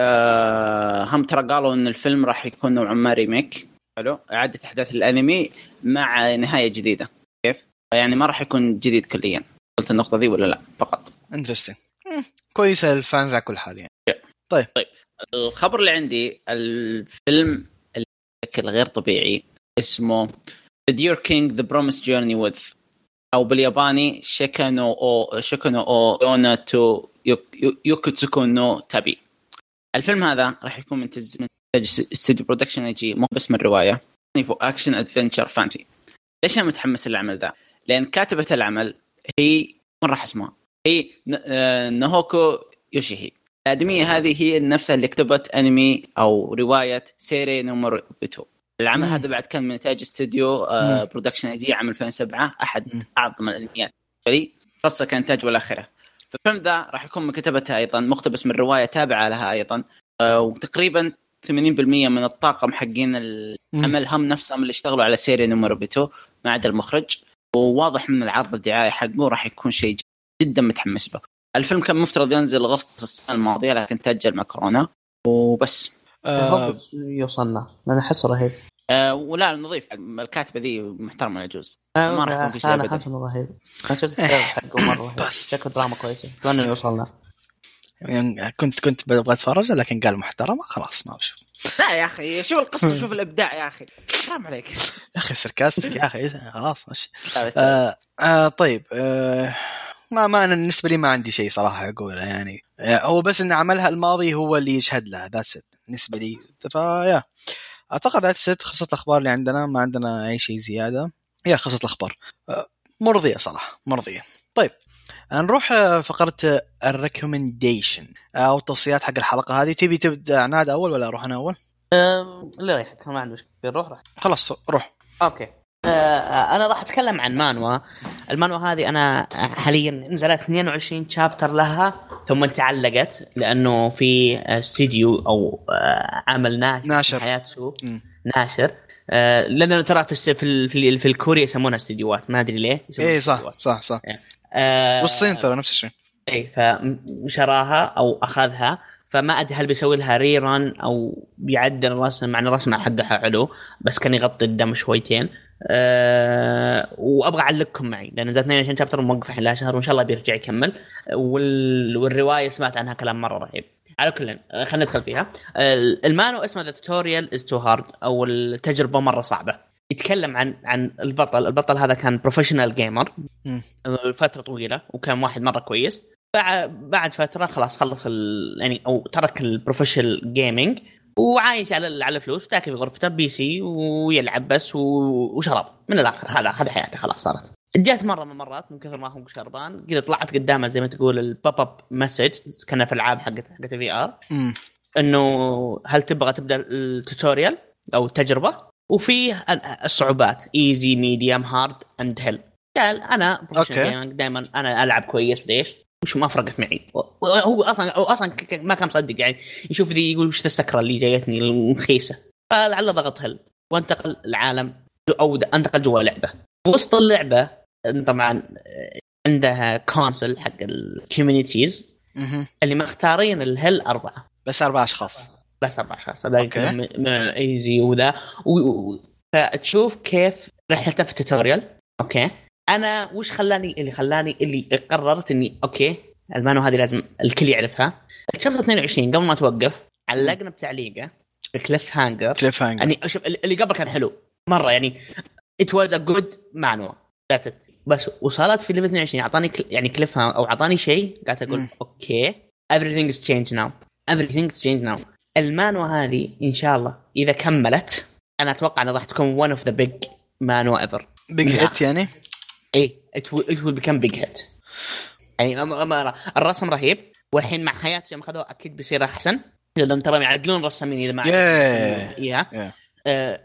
آه هم ترى قالوا إن الفيلم راح يكون نوعا ما remake. حلو. اعاده أحداث الأنمي مع نهاية جديدة. كيف؟ يعني ما راح يكون جديد كليا. قلت النقطة ذي ولا لا؟ فقط. interesting كويسه ال fans على كل حال يعني. طيب. طيب. الخبر اللي عندي الفيلم بشكل غير طبيعي اسمه The Deer King The Promised Journey With أو بالياباني Shika no Ou Shika no Ou Yuna to Yakusoku no Tabi الفيلم هذا راح يكون من استوديو Production I.G مقتبس من رواية. تصنيفه action adventure fantasy ليش أنا متحمس للعمل ذا؟ لأن كاتبة العمل هي وين راح اسمها؟ هي آه، Nahoko Uehashi. الأدمية هذه هي نفسها اللي كتبت أنمي أو رواية Seirei no Moribito العمل هذا بعد كان من انتاج استوديو Production I.G عام 2007 أحد أعظم الأنميات. قصة كانتاج والى اخره فالفيلم ذا راح يكون من كتبته أيضا مقتبس من رواية تابعة لها أيضا. آه، وتقريبا 80% من الطاقم حقين العمل هم نفسهم اللي اشتغلوا على Seirei no Moribito ما عدا المخرج. وواضح من العرض الدعائي حقه راح يكون شيء جدا متحمس له. الفيلم كان مفترض ينزل اغسطس السنة الماضية لكن تأجل مع كورونا. وبس. آه يوصلنا. لأن احس رهيب. آه ولا نظيف الكاتبة ذي محترمة العجوز آه ما راح يكون في شيء أنا حاسس انه رهيب أنا شفت ال trailer حقه مرة رهيب شكله دراما كويسة. أتمنى يوصلنا يعني كنت كنت ببغى أتفرج لكن قال محترمة خلاص ما بشوف لا يا أخي شوف القصة شوف الإبداع يا أخي. حرام عليك. يا أخي sarcastic يا أخي. خلاص ماشي. آه آه طيب آه ما ما أنا بالنسبة لي ما عندي شيء صراحة أقوله يعني. هو بس إن عملها الماضي هو اللي يشهد لها. that's it بالنسبة لي. ف yeah. أعتقد that's it خلصت الأخبار اللي عندنا ما عندنا أي شيء زيادة. هي خلصت الأخبار. آه، مرضية صراحة مرضية. طيب نروح فقرة ال recommendation أو التوصيات حق الحلقة هذه. تبي تبدأ عناد أول ولا أروح أنا أول؟ لا يريحك ما عندي مشكلة. روح روح. خلاص روح. okay. أنا راح أتكلم عن مانوا. المانوا هذه أنا حاليا نزلت 22 chapter لها ثم تعلقت لأنه في استديو أو آه، عمل ناشر ناشر. حياتسو. ناشر. آه لأنه ترى في في, في, في الكوريا يسمونها استديوهات. ما أدري ليه اي صح صح صح. يعني آه والصين ترى نفس الشيء. اي فشراها أو أخذها. فما أدري هل بيسوي لها ريران أو بيعدل الرسم مع إن الرسم حقها حلو بس كان يغطي الدم شويتين. أه وأبغى أعلقكم معي لأن نزلت 22 شابتر موقف الحين لها شهر وإن شاء الله بيرجع يكمل. وال... والرواية سمعت عنها كلام مرة رهيب. على كل خلينا ندخل فيها. المانهوا اسمه The Tutorial Is Too Hard أو التجربة مرة صعبة. يتكلم عن عن البطل. البطل هذا كان professional gamer فترة طويلة وكان واحد مرة كويس. بعد بعد فترة خلاص خلص يعني أو ترك ال professional gaming وعايش على على فلوس تاكل في غرفته PC ويلعب بس وشرب من الآخر هذا هذا حياته خلاص صارت. جات مرة من المرات من كثر ما هو شربان كذا طلعت قدامه زي ما تقول ال pop up message كنا في العاب حقت حقت ال VR إنه هل تبغى تبدأ ال tutorial أو التجربة؟ وفي الصعوبات. easy medium hard and hell قال أنا okay. دائما أنا ألعب كويس بديش وش ما فرقت معي. هو أصلا هو أصلا ما كان مصدق يعني. يشوف ذي يقول وش السكرة اللي جايتني المخيسة. فلعل ضغط hell. وانتقل العالم أو انتقل جوا لعبه وسط اللعبة طبعا عندها council حق ال communities اللي مختارين ال hell أربعة. بس أربع أشخاص. بس أربع أشخاص. easy وذا. فتشوف كيف رحلته في ال tutorial okay. أنا وش خلاني اللي خلاني اللي قررت إني okay المانهوا هذه لازم الكل يعرفها. chapter 22 قبل ما توقف علقنا بتعليقه ب cliff hanger cliff hanger يعني شوف اللي قبل كان حلو. مرة يعني it was a good مانهوا that's بس وصلت في level 22 أعطاني كل... يعني cliff أو أعطاني شيء قاعد أقول okay. Everything is changed now. Everything is changed now. المانهوا هذه إن شاء الله إذا كملت أنا أتوقع إنها راح تكون one of the big مانهوا ever big hit يعني؟ إيه it will become big hit يعني الرسم رهيب. والحين مع حياة يوم اخذوه أكيد بيصير أحسن. لأن ترى يعدلون رسامين إذا ما yeah. آه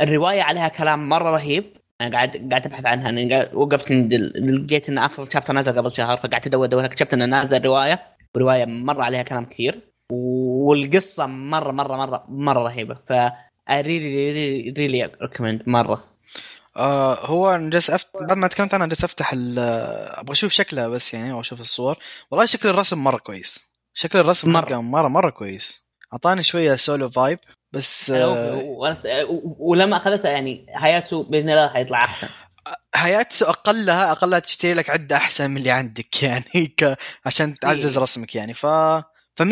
الرواية عليها كلام مرة رهيب. أنا قاعد قاعد أبحث عنها. يعني وقفت لقيت إن آخر chapter نزل قبل شهر فقعدت ادور أدور اكتشفت إن نازلة الرواية. وروايه مرة عليها كلام كثير. والقصة مره مره مره مرة رهيبة. ف ريلي ريلي ريلي ريكومند مرة. آه هو جالس أفت... بعد ما تكلمت عنها جالس أفتح ال... أبغى أشوف شكلها بس يعني أو أشوف الصور. والله شكل الرسم مرة كويس. شكل الرسم مرة. مره مرة كويس. أعطاني شوية solo vibe بس آه ولما أخذتها يعني هياتسو بإذن الله حيطلع أحسن. هياتسو أقلها أقلها تشتري لك عدة أحسن من اللي عندك يعني ك... عشان تعزز إيه. رسمك يعني. ف ف 100%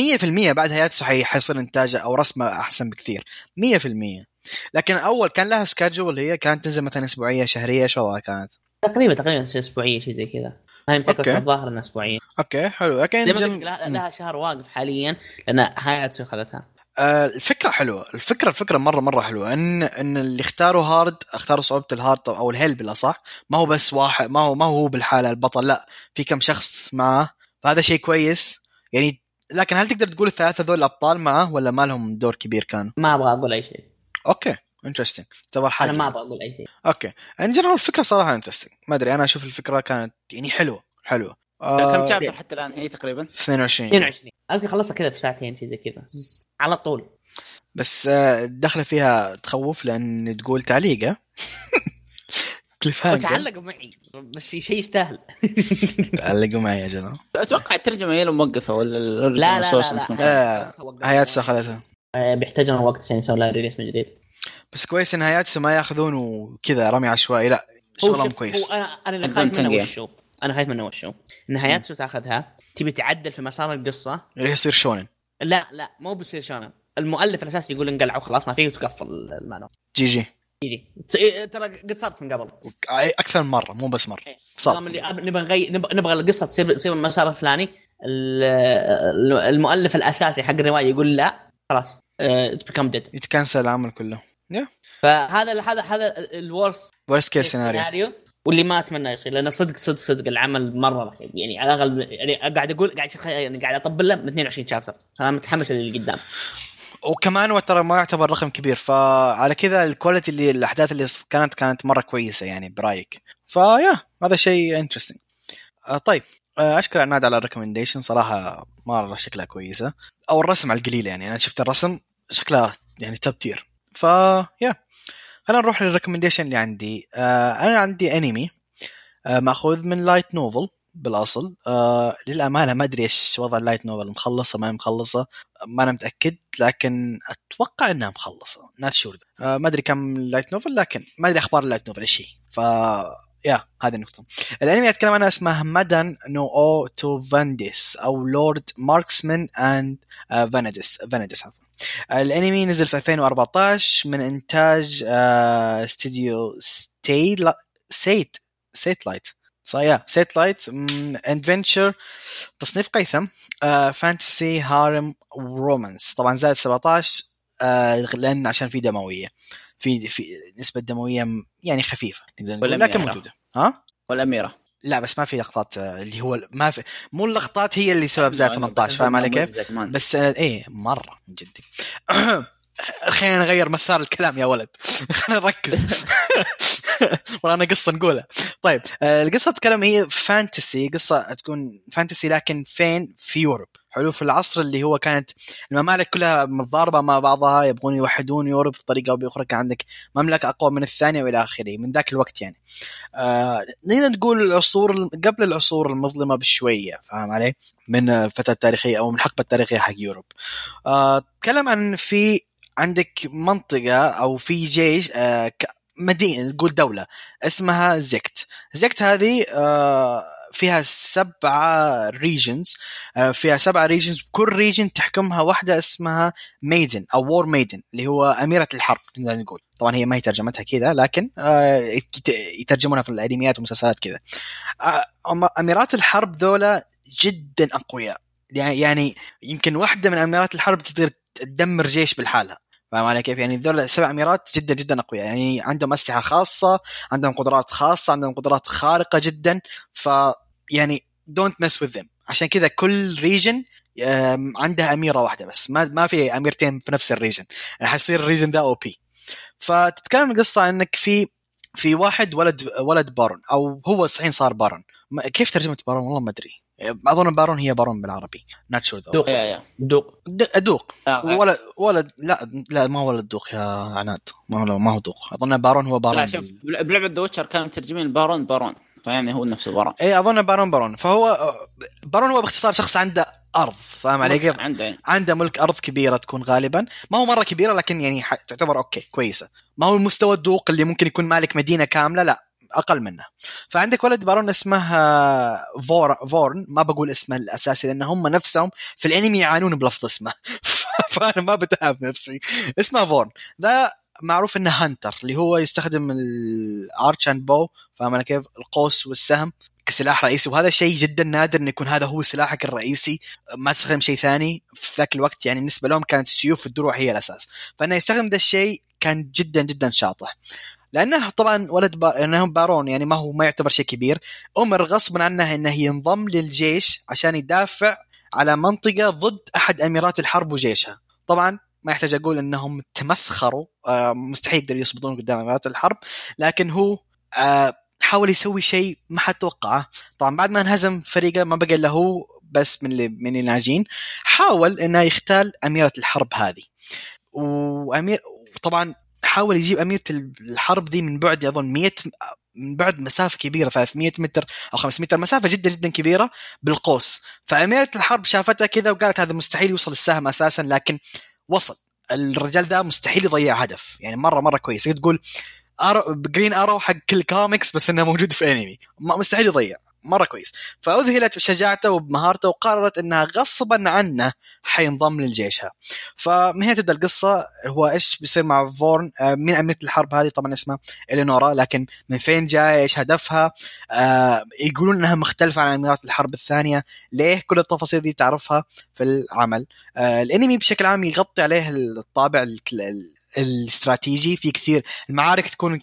بعد هياتسو حي... حيصير إنتاجه أو رسمه أحسن بكثير. 100% لكن أول كان لها schedule هي كانت تنزل مثلا أسبوعية شهرية شو وضعها كانت؟ تقريبا تقريبا أسبوعية شيء زي كذا. ما يمتلك الظاهر انها أسبوعية. okay حلو. لكن جم... لها, شهر واقف حاليا لأن هاياتسو أخذتها؟ آه الفكرة حلوة. الفكرة الفكرة مره مرة حلوة. ان إن اللي اختاروا hard اختاروا صعوبة ال hard أو ال hell بالاصح ما هو بس واحد ما هو ما هو بالحالة البطل لا. في كم شخص معه فهذا شيء كويس. يعني لكن هل تقدر تقول الثلاثة ذول أبطال معه ولا ما لهم دور كبير كان؟ ما أبغى أقول أي شيء. okay interesting تعتبر حاجة أنا ما أبغى أقول أي شيء. okay. in general الفكرة صراحة interesting ما أدري أنا أشوف الفكرة كانت يعني حلوة حلوة. آه كم chapter حتى الآن؟ هي تقريبا؟ 22 22 اذكر خلصها كذا في ساعتين شيء زي كذا. على طول. بس الدخلة فيها تخوف لأن تقول تعليقة. cliff hanger. تعلقوا معي. بس شيء يستاهل. تعلقوا معي يا جماعة. أتوقع الترجمة هي موقفة ولا لا لا لا, لا. هياتسو اخذتها بيحتاج لنا وقت عشان يسوي لها release من جديد. بس كويس إن هياتسو ما ياخذون وكذا رمي عشوائي لا شغلهم كويس هو أنا أنا اللي خايف منه وشو أنا خايف منه وشو إن هياتسو تاخذها تبي تعدل في مسار القصة. يصير shonen. لا لا مو بيصير shonen. المؤلف الاساسي يقول انقلع وخلاص ما فيه تقفل المانهوا GG. يجي إيه، ترى قد صارت من قبل. أكثر من مرة مو بس مرة. إيه. صار نبغى نغير نبغى القصة تصير تصير المسار الفلاني. المؤلف الأساسي حق الرواية يقول لا. خلاص. become dead يت cancel العمل كله. Yeah. فهذا هذا هذا ال worst worst case scenario واللي ما أتمنى يصير لأنه صدق صدق صدق العمل مرة رهيب يعني على الأقل يعني قاعد أقول قاعد يعني قاعد أطبل له من 22 chapter فانا متحمس للي قدام. وكمان ترى ما يعتبر رقم كبير فعلى كذا ال quality اللي الأحداث اللي كانت كانت مرة كويسة يعني برأيك. ف yeah هذا شيء interesting آه طيب. أشكر عناد على ال recommendation صراحة مره شكلها كويسة. أو الرسم على القليل يعني أنا شفت الرسم شكلها يعني top tier ف yeah خلينا نروح لل recommendation اللي عندي. آه أنا عندي أنمي آه مأخوذ من light novel بالأصل. آه للأمانة ما أدري إيش وضع ال light novel مخلصة ما مخلصة ما أنا متأكد لكن أتوقع إنها مخلصة. not sure آه ما أدري كم light novel لكن ما أدري أخبار ال light novel إيش هي. ف yeah هذه النقطة. الأنمي اتكلم عنه اسمه Madan no Ou to Vanadis أو Lord Marksman and Vanadis Vanadis عفوا. الأنمي نزل في 2014 من إنتاج استديو ستيل سيت Satelight صحيح Satelight adventure تصنيف قيثم fantasy harem romance طبعا زائد 17 آه لأن عشان في دموية في في نسبة دموية يعني خفيفة لكن موجودة. ها؟ والاميره لا بس ما في لقطات آه، اللي هو ما في مو اللقطات هي اللي سبب زائد 18 فاهم علي كيف؟ بس إيه مرة من جدي خلينا نغير مسار الكلام يا ولد. خلينا نركز. ورانا قصة نقولها. طيب آه، القصة تتكلم هي فانتسي قصة تكون فانتسي لكن فين؟ في يوروب. حلو في العصر اللي هو كانت الممالك كلها متضاربة مع بعضها يبغون يوحدون Europe بطريقه أو بأخرى. كان عندك مملكة أقوى من الثانية وإلى آخره من ذاك الوقت يعني. آه نقدر نقول العصور قبل العصور المظلمة بشوية فاهم علي؟ من الفترة التاريخية أو من الحقبة التاريخية حق Europe. آه تكلم عن في عندك منطقة أو في جيش آه مدينة نقول دولة اسمها زكت زكت هذه آه فيها سبعة regions آه فيها سبعة regions كل region تحكمها واحدة اسمها maiden أو war maiden اللي هو أميرة الحرب نقدر نقول. طبعا هي ما هي ترجمتها كذا لكن آه يترجمونها في الأنميات والمسلسلات كذا. أميرات الحرب ذولا جدا أقوياء. يعني يمكن واحدة من أميرات الحرب تقدر تدمر جيش بلحالها. فاهم علي كيف؟ يعني ذول سبع اميرات جدا جدا أقوياء. يعني عندهم أسلحة خاصة، عندهم قدرات خاصة، عندهم قدرات خارقة جدا. ف يعني don't mess with them عشان كذا كل region عندها أميرة واحدة بس. ما ما في أميرتين في نفس ال region. حيصير ال region ده OP فتتكلم القصة إنك في في واحد ولد ولد بارون أو هو صحيح صار بارون. كيف ترجمة بارون؟ والله ما أدري. أظن بارون هي بارون بالعربي. not sure دوق. دوق. دوق آه. ولد ولد لا لا ما هو ولد دوق يا عناد. ما هو ما هو دوق. أظن بارون هو بارون لا شوف بلعبة The Witcher كانوا مترجمين بارون بارون. فيعني هو نفسه بارون. اي أظن بارون بارون. فهو بارون هو باختصار شخص عنده أرض فاهم علي كيف؟ عنده عنده ملك أرض كبيرة تكون غالبا. ما هو مرة كبيرة لكن يعني تعتبر okay كويسة. ما هو المستوى الدوق اللي ممكن يكون مالك مدينة كاملة؟ لا. أقل منه. فعندك ولد بارون اسمه آه، فور فورن ما بقول اسمه الأساسي لأن هم نفسهم في الأنمي يعانون بلفظ اسمه. فأنا ما بتعب نفسي. اسمه فورن. ذا معروف إنه hunter اللي هو يستخدم ال arch and bow فاهم أنا كيف؟ القوس والسهم كسلاح رئيسي. وهذا شيء جدا نادر انه يكون هذا هو سلاحك الرئيسي. ما تستخدم شيء ثاني في ذاك الوقت. يعني بالنسبة لهم كانت السيوف والدروع هي الأساس. فإنه يستخدم ذا الشيء كان جدا جدا شاطح. لأنه طبعا ولد بار... لأنه بارون يعني ما هو ما يعتبر شيء كبير. أمر غصبا عنه إنه ينضم للجيش عشان يدافع على منطقة ضد أحد أميرات الحرب وجيشها. طبعا ما يحتاج أقول إنهم تمسخروا آه مستحيل يقدروا يصمدون قدام أميرات الحرب لكن هو آه حاول يسوي شيء ما حد توقعه. طبعا بعد ما انهزم فريقه ما بقى إلا هو بس من اللي من الناجين حاول إنه يختال أميرة الحرب هذه. وامير طبعا حاول يجيب أميرة الحرب دي من بعد أظن 100 من بعد مسافة كبيرة 300 متر أو 500 متر مسافة جدا جدا كبيرة بالقوس. فأميرة الحرب شافتها كذا وقالت هذا مستحيل يوصل السهم أساسا لكن وصل. الرجال ده مستحيل يضيع هدف. يعني مرة مرة كويس. تقول Arrow Green Arrow حق كل كوميكس بس إنه موجود في انمي مستحيل يضيع. مرة كويس. فأذهلت بشجاعته وبمهارته وقررت إنها غصبا عنه حينضم لجيشها فمن هنا تبدأ القصة هو إيش بيصير مع فورن؟ آه من اميره الحرب هذه؟ طبعا اسمها إلينورا لكن من فين جاية إيش هدفها؟ آه يقولون إنها مختلفة عن اميرات الحرب الثانية. ليه؟ كل التفاصيل دي تعرفها في العمل. آه الأنمي بشكل عام يطغي عليه الطابع الاستراتيجي في كثير. المعارك تكون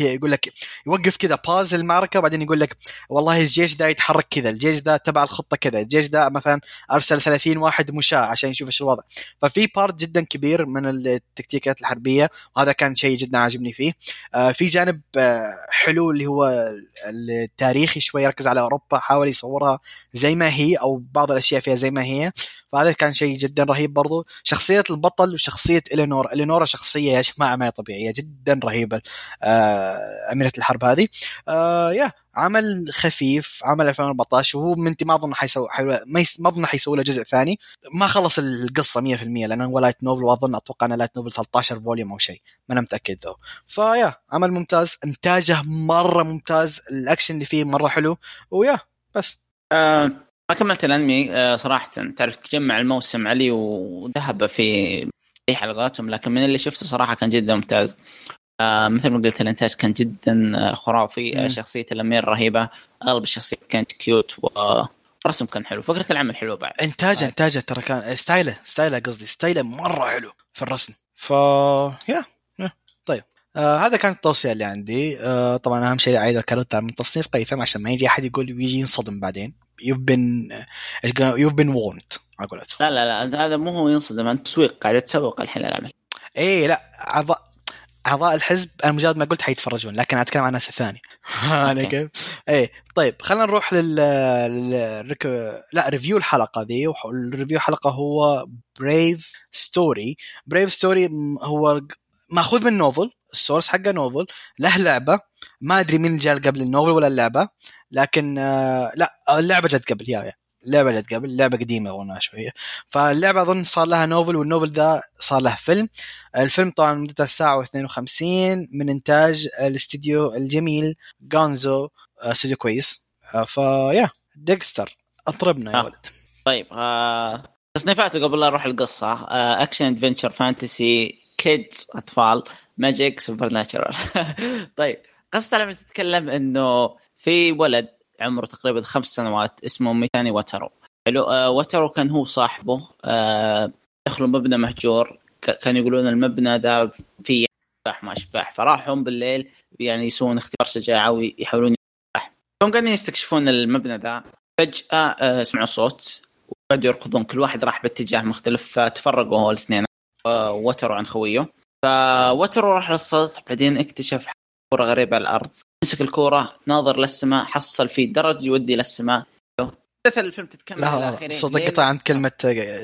يقول لك يوقف كذا pause المعركة وبعدين يقول لك والله الجيش ده يتحرك كذا الجيش ده تبع الخطة كذا الجيش ده مثلا أرسل 30 واحد مشاة عشان يشوف إيش الوضع. ففي part جدا كبير من التكتيكات الحربية وهذا كان شيء جدا عاجبني فيه. آه، في جانب آه، حلو اللي هو التاريخي شوي يركز على أوروبا حاول يصورها زي ما هي أو بعض الأشياء فيها زي ما هي. فهذا كان شيء جدا رهيب برضو. شخصية البطل وشخصية إلينور. الينورا شخصية يا جماعة ما هي طبيعية جدا رهيبة آه أميرة الحرب هذه. آه يا عمل خفيف عمل 2014 وهو من ما أظن حيسوي ما أظن حيسوي له جزء ثاني. ما خلص القصة 100% لأنه هو light novel وأظن أتوقع إنه light novel 13 volume أو شيء ما أنا متأكد though. ف yeah عمل ممتاز إنتاجه مرة ممتاز الأكشن اللي فيه مرة حلو و yeah بس. آه ما كملت الأنمي آه، صراحة. تعرف تجمع الموسم علي وذهب في اي حلقاتهم لكن من اللي شفته صراحة كان جدا ممتاز. آه مثل ما قلت الإنتاج كان جدا آه، خرافي. شخصية الأمير رهيبة. أغلب الشخصيات كانت cute والرسم كان حلو. فكرة العمل حلوة بعد. انتاج. إنتاجه ترى كان style ه style ه قصدي style ه مرة حلو في الرسم. ف yeah. طيب. آه هذا كانت التوصية اللي عندي. آه طبعا أهم شيء أعيد اكرر من تصنيف قيثم عشان ما يجي أحد يقول ويجي ينصدم بعدين. You've been you've been warned على قولتهم. لا لا لا هذا مو هو ينصدم انت تسويق قاعد تسوق الحين العمل إيه لا اعضاء أعضاء الحزب أنا مجرد ما قلت حيتفرجون لكن أتكلم عن الناس الثانية أنا كيف؟ إيه طيب خلينا نروح لل, لل... لا review الحلقة ذي ال review الحلقة هو Brave Story Brave Story هو مأخوذ من novel ال source حقه novel له لعبة ما أدري مين جاء قبل ال novel ولا اللعبة لكن آه لا اللعبة جت قبل yeah, yeah. اللعبة جت قبل اللعبة قديمة أظن شوية. فاللعبة أظن صار لها novel وال novel ذا صار له فيلم. الفيلم طبعا مدته ساعه و52 من إنتاج الاستديو الجميل Gonzo آه، استديو كويس ف يا ديكستر أطربنا يا آه. ولد. طيب آه تصنيفاته قبل لا أروح القصة. آه action adventure fantasy kids اطفال magic supernatural طيب. قصة العمل تتكلم إنه في ولد عمره تقريبا خمس سنوات اسمه ميتاني واترو. حلو آه واترو كان هو صاحبه آه دخلوا مبنى مهجور. كانوا يقولون المبنى ذا فيه اشباح ما اشباح فراحوا بالليل يعني يسوون اختبار شجاعة ويحاولون يشباح فهم قاعدين يستكشفون المبنى ذا. فجأة آه سمعوا صوت. وبدأوا يركضون. كل واحد راح باتجاه مختلف فتفرقوا هو الاثنين آه وتروا عن خويه. فوترو راح للسطح بعدين اكتشف كرة غريبة على الأرض. مسك الكورة ناظر للسماء حصل في درج يودي للسماء. مثل الفيلم تتكلم لا صوتك قطع عند كلمة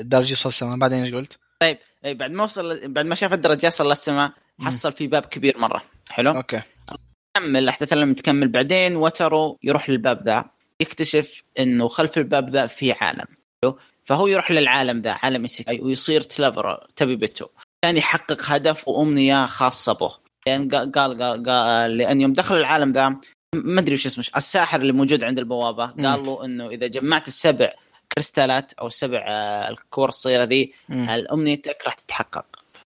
درج يوصل السماء. بعدين إيش قلت؟ طيب اي بعد ما وصل بعد ما شاف الدرج يصل للسماء حصل في باب كبير مرة. حلو؟ okay. كمل الاحداث لما تكمل. بعدين وترو يروح للباب ذا يكتشف إنه خلف الباب ذا في عالم. فهو يروح للعالم ذا عالم isekai ويصير traveler تبي بيتو كان يحقق هدف وأمنية خاصة به. يعني قال قال, قال لأن يوم دخل العالم ذا ما أدري وش اسمه الساحر اللي موجود عند البوابة قال له إنه إذا جمعت السبع كريستالات أو السبع آه، الكور الصغيرة ذي امنيتك راح تتحقق.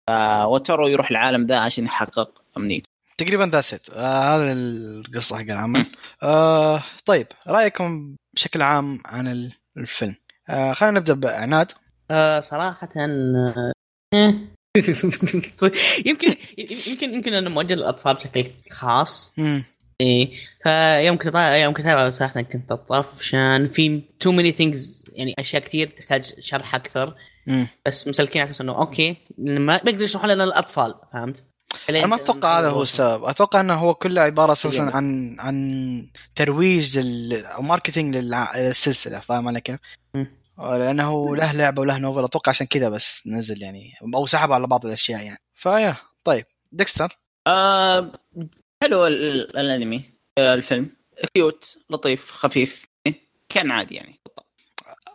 فوترو يروح العالم ذا عشان يحقق أمنيته. تقريبا ذا آه هذا القصة حق العمل. آه طيب رأيكم بشكل عام عن الفيلم؟ آه خلينا نبدأ بعناد. آه صراحة آه يمكن يمكن يمكن انه موجه للاطفال بشكل خاص. إيه. فيوم كنت يوم كنت صراحة كنت طفشان في too many things يعني أشياء كثير تحتاج شرح أكثر. مم. بس مسلكين على إنه okay ما بيقدر يشرحوا لنا الأطفال فهمت؟ أنا ما أتوقع هذا هو السبب. أتوقع إنه هو كله عبارة أساسا عن عن ترويج لل أو marketing للسلسلة فاهم علي كيف؟ لأنه له لعبة وله novel أتوقع عشان كذا بس نزل يعني أو سحب على بعض الأشياء يعني. ف yeah طيب. ديكستر؟ آه حلو الأنمي آه الفيلم. cute لطيف خفيف كان عادي يعني.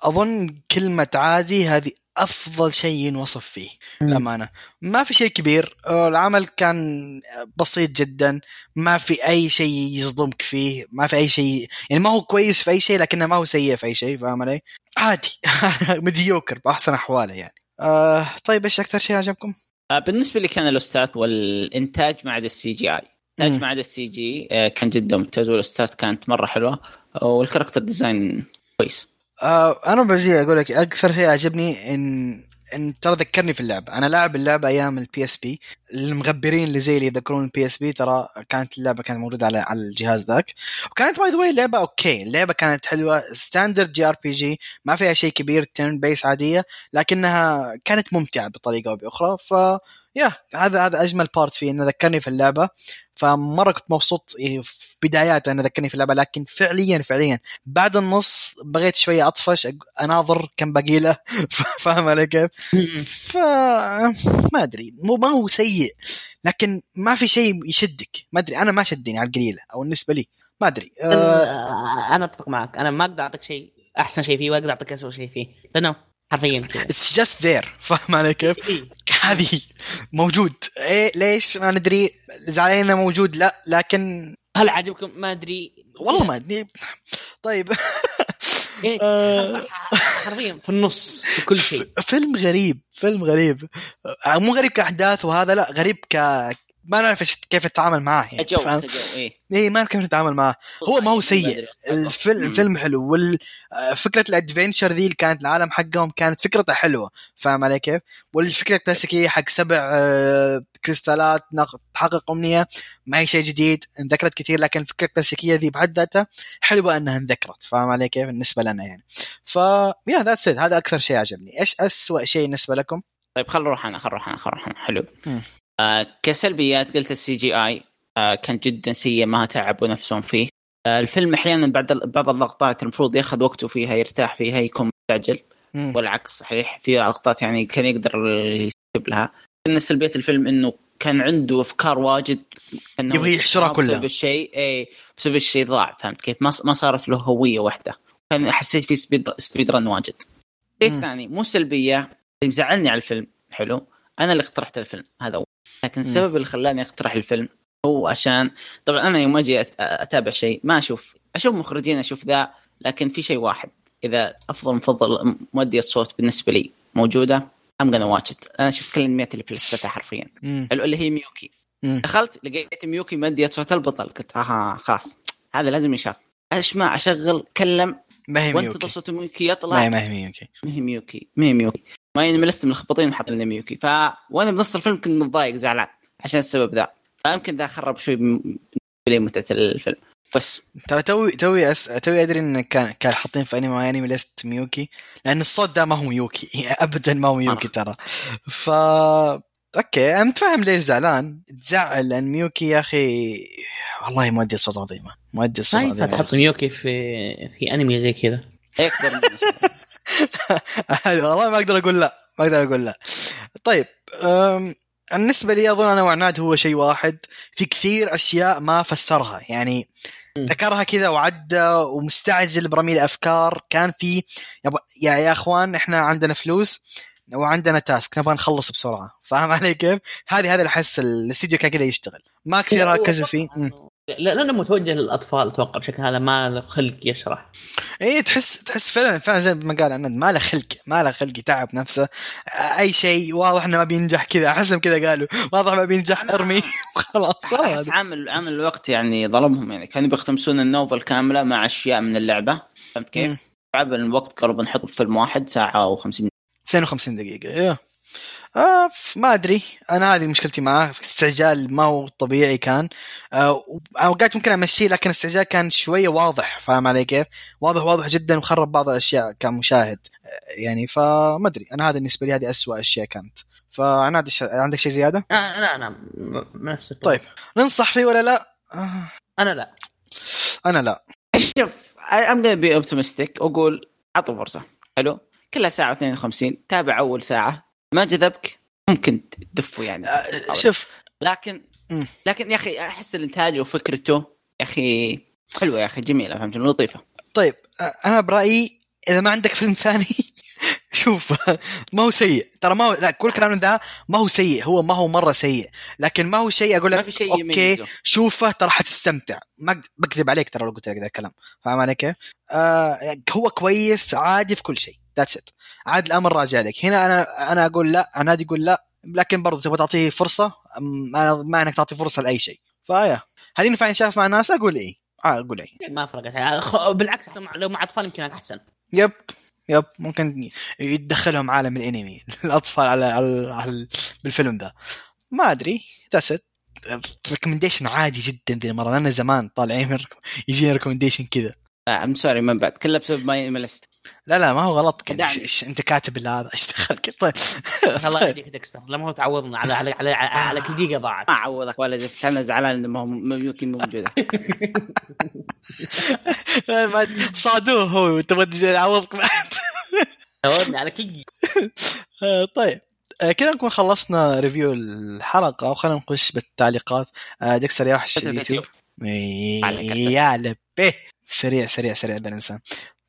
أظن كلمة عادي هذه أفضل شيء ينوصف فيه للأمانة. ما في شيء كبير العمل كان بسيط جدا ما في أي شيء يصدمك فيه ما في أي شيء يعني ما هو كويس في أي شيء لكنه ما هو سيء في أي شيء فاهم علي؟ عادي mediocre بأحسن أحواله يعني. آه طيب إيش أكثر شيء عجبكم؟ آه بالنسبة لي كان ال OST والإنتاج ما عدا ال CGI. الانتاج ما عدا ال CGI كان جدا ممتاز وال OST كانت مرة حلوة وال character design كويس. آه أنا بجي أقول لك أكثر شيء عجبني ان إن ترى ذكرني في اللعبة. أنا لاعب اللعبة أيام ال PSP المغبرين اللي زي اللي يذكرون ال PSP ترى كانت اللعبة كانت موجودة على على الجهاز ذاك. وكانت by the way اللعبة okay. اللعبة كانت حلوة. standard JRPG ما فيها شيء كبير turn-based عادية. لكنها كانت ممتعة بطريقة أو بأخرى. ف يا هذا هذا أجمل بارت فيه انه ذكرني في اللعبة. فمرة كنت مبسوط إيه، في بداياتها انه ذكرني في اللعبة لكن فعليا فعليا بعد النص بغيت شوية أطفش أناظر كم باقي له فاهم علي كيف؟ ف ما أدري مو ما هو سيء لكن ما في شيء يشدك. ما أدري أنا ما شدني على القليله أو بالنسبة لي. ما أدري أه... أنا أتفق معك. أنا ما أقدر أعطيك شيء أحسن شيء فيه وأقدر أعطيك اسوء شيء فيه. لأنه حرفيا it's just there فاهم علي كيف؟ إيه. هذه؟ موجود. إيه ليش؟ ما ندري. زعلانين إنه موجود. لا لكن هل عجبكم؟ ما أدري. والله ما أدري. طيب. يعني آه. حرفيا في النص في كل شيء. فيلم غريب فيلم غريب. آه، مو غريب كأحداث وهذا لا غريب ك ما نعرف كيف نتعامل معاه يعني كجو كجو إيه. إيه ما نعرف كيف نتعامل معاه هو ما هو سيء. الفيلم الفيلم حلو. والفكرة الادفنشر ذي اللي كانت العالم حقهم كانت فكرته حلوة. فاهم علي كيف؟ والفكرة الكلاسيكية حق سبع آه، كريستالات تحقق أمنية ما هي شيء جديد انذكرت كثير لكن الفكرة الكلاسيكية ذي بحد ذاتها حلوة أنها انذكرت. فاهم علي كيف؟ بالنسبة لنا يعني. ف يا ذاتس هذا أكثر شيء عجبني. إيش اسوء شيء بالنسبة لكم؟ طيب خل نروح أنا خل نروح أنا خل نروح أنا. حلو. آه كسلبيات قلت ال CGI آه كان جدا سيء ما تعبوا نفسهم فيه. آه الفيلم أحيانا بعد بعض اللقطات المفروض ياخذ وقته فيها يرتاح فيها يكون مستعجل. والعكس صحيح في لقطات يعني كان يقدر يكتب لها. ان سلبيه الفيلم إنه كان عنده أفكار واجد يبغى يحشرها كلها. بسبب الشيء اي بسبب الشيء ضاع فهمت كيف؟ ما ما صارت له هوية واحدة. كان حسيت في speed speed run واجد. الشيء الثاني مو سلبية اللي مزعلني على الفيلم حلو أنا اللي اقترحت الفيلم هذا هو. لكن السبب اللي خلاني أقترح الفيلم هو عشان طبعا أنا يوم أجي أتابع شيء ما أشوف أشوف مخرجين أشوف ذا لكن في شيء واحد. إذا أفضل مفضل مؤدية صوت بالنسبة لي موجودة I'm gonna watch أنا شفت كل الانميات اللي في حرفيا. اللي هي ميوكي. دخلت لقيت ميوكي مؤدية صوت البطل. قلت آها خلاص. هذا لازم يشاف. اسمع أشغل الفيلم. ما هي ميوكي. وانت صوت ميوكي يطلع. ما هي ما هي ميوكي. ما هي ميوكي. ما هي ميوكي. ما يعني لسه ملخبطين حاط لنا ميوكي ف وأنا بنص الفيلم كنت متضايق زعلان عشان السبب ذا. فيمكن ذا خرب شوي لي متعة الفيلم. بس. ترى توي توي أس... توي أدري إن كان كان حاطين في أنمي انمي ليست ميوكي لأن الصوت ده ما هو ميوكي. ابدا ما هو ميوكي ترى. ف okay أنا متفاهم ليش زعلان. تزعل لأن ميوكي يا أخي والله مؤدي صوت عظيمة. مؤدي صوت عظيمة. تحط ميوكي في في أنمي زي كذا. أكثر والله ما أقدر أقول لا ما أقدر أقول لا. طيب بالنسبة لي أظن أنا وعناد هو شيء واحد. في كثير أشياء ما فسرها يعني ذكرها كذا وعدى ومستعجل برمي الافكار كان في يا يا أخوان إحنا عندنا فلوس وعندنا تاسك نبغى نخلص بسرعة. فاهم علي كيف؟ هذه هذا اللي احس الاستديو كان كذا يشتغل. ما كثير ركزوا فيه. لأنه متوجه للأطفال أتوقع بشكل هذا ما له خلق يشرح. إي تحس تحس فعلا فعلا زي ما قال عناد ما له خلق ما له خلق يتعب نفسه. أي شيء واضح إنه ما بينجح كذا أحسهم كذا قالوا. واضح ما بينجح أرمي. وخلاص عامل عامل الوقت يعني ظلمهم يعني. كانوا بيختمسون النوفل كاملة مع أشياء من اللعبة. فهمت كيف؟ تعب الوقت قرب نحط فيلم واحد ساعة و50 52 دقيقة إيه. آه ما أدري. أنا هذه مشكلتي معاه استعجال ما هو طبيعي كان. آه اوقات ممكن أمشيه لكن الاستعجال كان شوية واضح. فاهم علي كيف؟ واضح واضح جدا وخرب بعض الأشياء كمشاهد. آه يعني فما أدري. أنا هذا بالنسبة لي هذه أسوأ أشياء كانت. فعنادي ش... عندك شيء زيادة؟ آه لا أنا نفس طيب. ننصح فيه ولا لا؟ آه. أنا لا. أنا لا. شوف I'mma be optimistic واقول أعطوا فرصة. حلو؟ كلها ساعة 52 تابع أول ساعة. ما جذبك؟ ممكن تدفه يعني. آه شوف. لكن. لكن يا أخي أحس الإنتاج وفكرته يا أخي حلوة يا أخي جميلة فهمت لطيفة. طيب آه، أنا برأيي إذا ما عندك فيلم ثاني شوف ما هو سيء. ترى ما هو لا كل كلامنا ده ما هو سيء. هو ما هو مرة سيء. لكن ما هو شيء أقول لك شيء okay يميزه. شوفه ترى حتستمتع. ما بكذب عليك ترى لو قلت لك ذا الكلام. فاهم علي كيف؟ آه هو كويس عادي في كل شيء. that's it عاد الأمر راجع لك. هنا أنا أنا أقول لا عناد يقول لا. لكن برضه تبغى تعطيه فرصة؟ ما إنك تعطي فرصة لأي شيء. ف yeah. هل ينفع ينشاف مع الناس أقول إيه. آه أقول إيه. ما فرقت. بالعكس لو مع أطفال يمكن أحسن. yep. yep ممكن يتدخلهم عالم الانمي الأطفال على على, على بالفيلم ذا. ما أدري that's it recommendation عادي جدا ذي المرة لأن زمان طالعين من يجينا recommendation كذا I'm sorry من بعد. كلها بسبب my mistake لا لا ما هو غلط. كذا أنت كاتب اللي هذا؟ إيش دخلك طيب الله يهديك ديكستر. لما هو تعوضنا. على على على, على, كل دقيقة ضاعت. ما اعوضك ولا أنا زعلان إنه ما هو يمكن مو موجودة. ما- صادوه هو. تبغى تعوضك بعد تعوضني على كل دقيقة. طيب. آه، كذا نكون خلصنا review الحلقة وخلينا نخش بالتعليقات. آه، ديكستر يا وحش اليوتيوب. يا لبيه. سريع سريع سريع ذا الإنسان.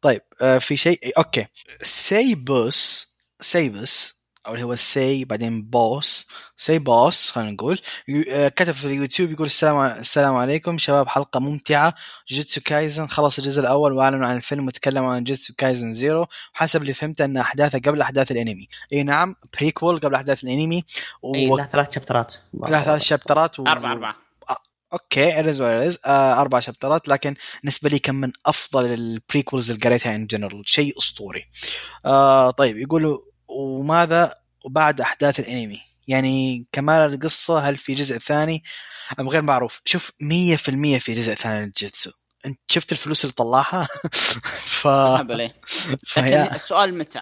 طيب آه في شيء okay. سيبوس سيبوس أو اللي هو سي بعدين بوس سي بوس خلينا نقول. آه، كتب في اليوتيوب يقول السلام السلام عليكم شباب حلقة ممتعة. جيتسو كايزن خلص الجزء الأول وأعلنوا عن الفيلم وتكلموا عن جيتسو كايزن Zero حسب اللي فهمته أن أحداثه قبل أحداث الأنمي. إي نعم prequel قبل أحداث الأنمي. إي و... له ثلاث chapter ات. له ثلاث chapter ات و... أربعة أربعة. okay واريز آه أربع chapter ات لكن بالنسبة لي كان من أفضل ال prequels اللي قريتها in general شيء أسطوري. آه طيب يقولوا وماذا وبعد أحداث الأنمي؟ يعني كمال القصة هل في جزء ثاني؟ أم غير معروف. شوف 100% في جزء ثاني للجيتسو. أنت شفت الفلوس اللي طلعها؟ ف لكن السؤال متى؟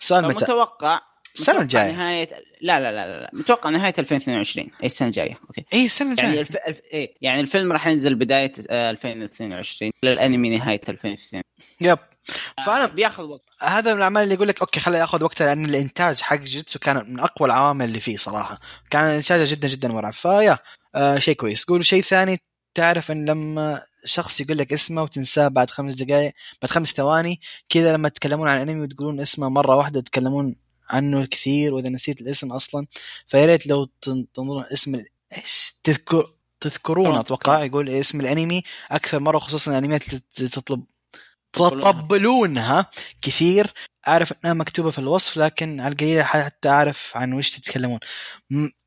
السؤال متى؟ متوقع السنة الجاية. نهاية لا لا لا لا, لا. متوقع نهاية 2022 أي السنة الجاية. okay. أي السنة يعني الجاية. الف... الف... إيه؟ يعني الفيلم راح ينزل بداية آه، 2022 الأنمي نهاية 2022 yep. فأنا بياخذ وقت. هذا من الأعمال اللي يقول لك okay خليه ياخذ وقته لأن الإنتاج حق جيتسو كان من أقوى العوامل اللي فيه صراحة. كان إنتاجه جدا جدا مرعب. ف yeah آه شيء كويس. قولوا شيء ثاني. تعرف إن لما شخص يقول لك اسمه وتنساه بعد خمس دقائق بعد خمس ثواني كذا لما تتكلمون عن الأنمي وتقولون اسمه مرة واحدة وتتكلمون عنه كثير وإذا نسيت الاسم أصلا فيا ريت لو تن- تنظرون اسم إيش؟ تذكر تذكرون أتوقع يقول اسم الأنمي أكثر مرة خصوصا الأنميات اللي تطلب تطبلونها كثير أعرف إنها مكتوبة في الوصف لكن على القليله حتى أعرف عن وش تتكلمون.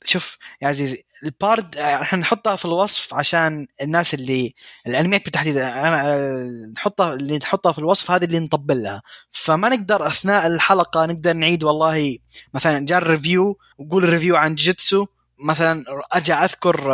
شوف يا عزيزي البارد إحنا نحطها في الوصف عشان الناس اللي الأنميات بالتحديد أنا نحطها اللي نحطها في الوصف هذه اللي نطبل لها فما نقدر أثناء الحلقة نقدر نعيد والله مثلا جاء ال review وقول ال review عن جيتسو مثلا ارجع أذكر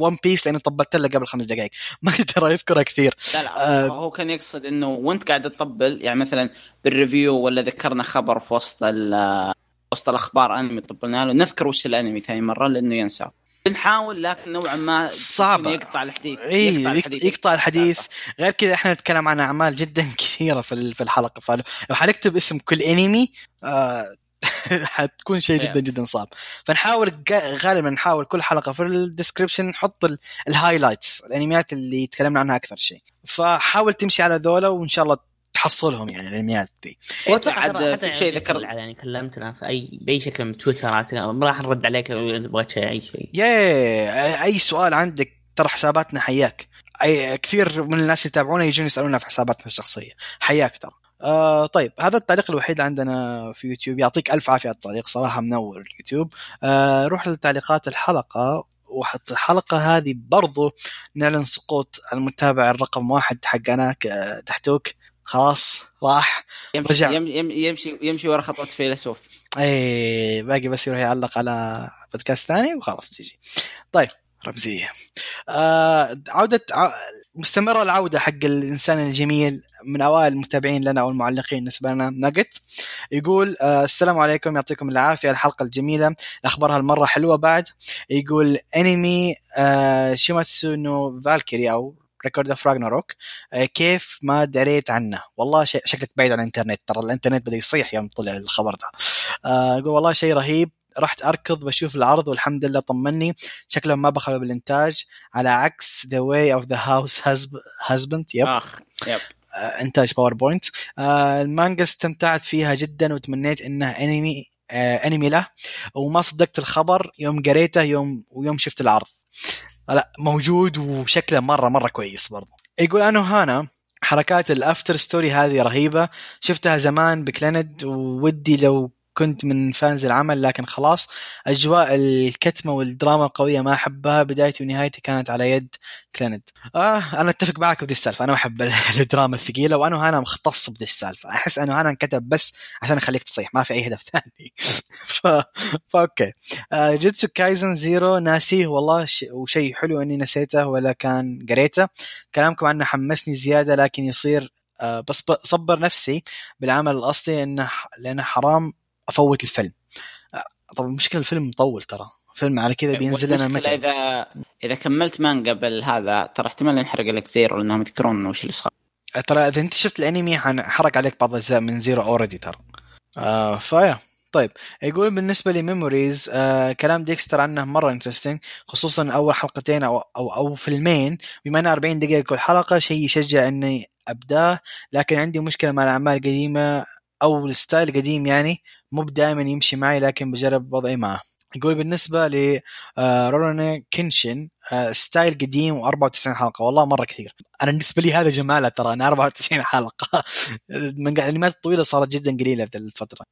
One Piece لأني طبلت له قبل خمس دقائق ما أقدر اذكرها كثير. لا لا آه. هو كان يقصد إنه وأنت قاعد تطبل يعني مثلا بال review ولا ذكرنا خبر في وسط ال- وسط الأخبار أنمي طبلنا له. نذكر وش الأنمي ثاني مرة لأنه ينسى. بنحاول لكن نوعا ما صعبة. يقطع الحديث اي يقطع, يقطع الحديث. غير كذا إحنا نتكلم عن أعمال جدا كثيرة في في الحلقة. فلو لو حنكتب اسم كل أنمي آه حتكون شيء جدا جدا صعب. فنحاول غالبا نحاول كل حلقة في ال description نحط ال- ال highlights الانميات اللي تكلمنا عنها أكثر شيء. فحاول تمشي على ذولا وإن شاء الله تحصلهم يعني الانميات ذي وأتوقع حتى شيء يعني ذكر- يعني كلمتنا في اي بأي شكل من تويتر ما راح نرد عليك لو بغيت شيء أي شيء. يا أي سؤال عندك ترى حساباتنا حياك. اي كثير من الناس اللي يتابعونا يجون يسألونا في حساباتنا الشخصية. حياك ترى. آه طيب هذا التعليق الوحيد عندنا في يوتيوب. يعطيك ألف عافية على التعليق صراحة منور اليوتيوب. آه روح لتعليقات الحلقة. وحط الحلقة هذه برضو نعلن سقوط المتابع الرقم واحد حقنا تحتوك. خلاص راح. يمشي رجع. يم- يم- يمشي يمشي ورا خطوة فيلسوف. اي باقي بس يروح يعلق على بودكاست ثاني وخلاص تجي طيب رمزية. آه عودة ع... مستمرة العودة حق الإنسان الجميل من أوائل المتابعين لنا أو المعلقين بالنسبة لنا. ناجت يقول آه السلام عليكم يعطيكم العافية الحلقة الجميلة الاخبار هالمره حلوة بعد. يقول أنمي آه شيماتسو نو فالكيري أو Record of Ragnarok كيف ما دريت عنه؟ والله شيء شكلك بعيد عن الإنترنت ترى الإنترنت بدأ يصيح يوم طلع الخبر ده. آه يقول والله شيء رهيب. رحت أركض بشوف العرض والحمد لله طمني. شكلهم ما بخلوا بالإنتاج. على عكس The Way of the Househusband yep. آخ yep. آه إنتاج PowerPoint آه المانجا استمتعت فيها جدا وتمنيت إنها انمي آه انمي له. وما صدقت الخبر يوم قريته يوم ويوم شفت العرض. لا موجود وشكله مرة مرة كويس برضه يقول انو هانا حركات ال After Story هذه رهيبة. شفتها زمان بكلند وودي لو كنت من fans العمل لكن خلاص أجواء الكتمة والدراما القوية ما أحبها. بدايتي ونهايتي كانت على يد كليند آه أنا أتفق معك بذي السالفة. أنا أحب الدراما الثقيلة وأنا أنا مختص بذي السالفة. أحس أنه أنا انكتب بس عشان أخليك تصيح ما في أي هدف ثاني. ف... ف okay آه جيتسو كايزن Zero ناسيه والله. ش... وشيء حلو إني نسيته ولا كان قريته. كلامكم عنه حمسني زيادة لكن يصير آه بس صبر نفسي بالعمل الأصلي إنه لأنه حرام. أفوت الفيلم. طبعا المشكلة الفيلم مطول ترى. فيلم على كذا بينزل لنا متى؟ اذا إذا كملت مان قبل هذا ترى احتمال ينحرق لك Zero لأنهم يذكرون وش اللي صار. ترى إذا أنت شفت الأنمي حرق عليك بعض الأجزاء من Zero already ترى. آه ف yeah. طيب يقول بالنسبة ل Memories آه كلام ديكستر عنه مرة interesting خصوصا أول حلقتين أو أو أو فيلمين. بما إنه 40 دقيقة كل حلقة شيء يشجع إني أبداه لكن عندي مشكلة مع الأعمال القديمة. أو ال style القديم يعني مو دائما يمشي معي لكن بجرب وضعي معه. يقول بالنسبة ل روني كينشن style قديم و94 حلقة. والله مرة كثير. أنا بالنسبة لي هذا جماله ترى أنا 94 حلقة. من الأنميات الطويلة صارت جدا قليلة في الفترة.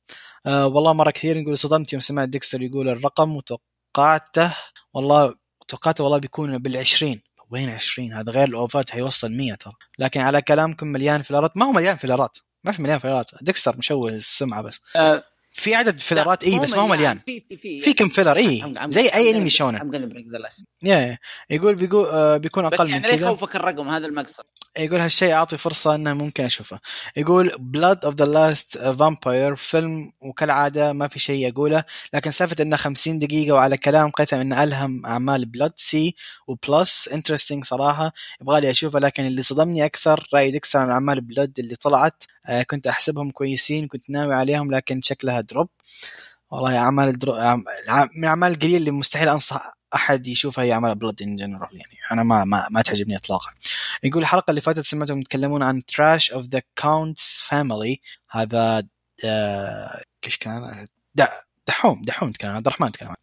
أه والله مرة كثير. يقول صدمت يوم سمعت ديكستر يقول الرقم وتوقعته والله توقعته والله بيكون بالعشرين. وين 20 هذا غير ال OVA ات حيوصل 100 ترى. لكن على كلامكم مليان filler ات ما هو مليان filler ات ما في مليان filler ات ديكستر مشوه السمعة بس. أه في عدد filler ات اي بس ما هو مليان. في في في, كم filler؟ اي زي أي أنمي شونن يا يقول بيقول آه بيكون أقل من كذا. بس يعني يخوفك الرقم هذا المقصد. يقول هالشيء أعطي فرصة إنه ممكن أشوفه. يقول Blood of the Last Vampire فيلم وكالعادة ما في شيء اقوله لكن سالفة إنه 50 دقيقة وعلى كلام قيثم إنه ألهم أعمال Blood C و Plus interesting صراحة. يبغى لي أشوفه لكن اللي صدمني أكثر رأي ديكستر عن أعمال Blood اللي طلعت آه كنت أحسبهم كويسين كنت ناوي عليهم لكن شكلها drop. والله أعمال الدرو... من الأعمال القليلة اللي مستحيل أنصح أحد يشوفها هي أعمال بلاد in general يعني أنا ما ما, ما تعجبني اطلاقا. يقول الحلقة اللي فاتت سمعتهم يتكلمون عن Trash of the Count's Family هذا إيش كان دحوم دحوم تكلم عبد الرحمن تكلم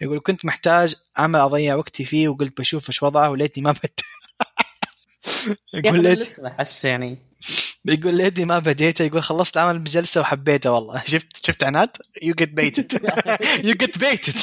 يقول كنت محتاج عمل أضيع وقتي فيه وقلت بشوف إيش وضعه وليتني ما بد يقول ليت احس يعني يقول ليتني ما بديته يقول خلصت العمل بجلسة وحبيته والله. شفت شفت عناد؟ you get baited you get baited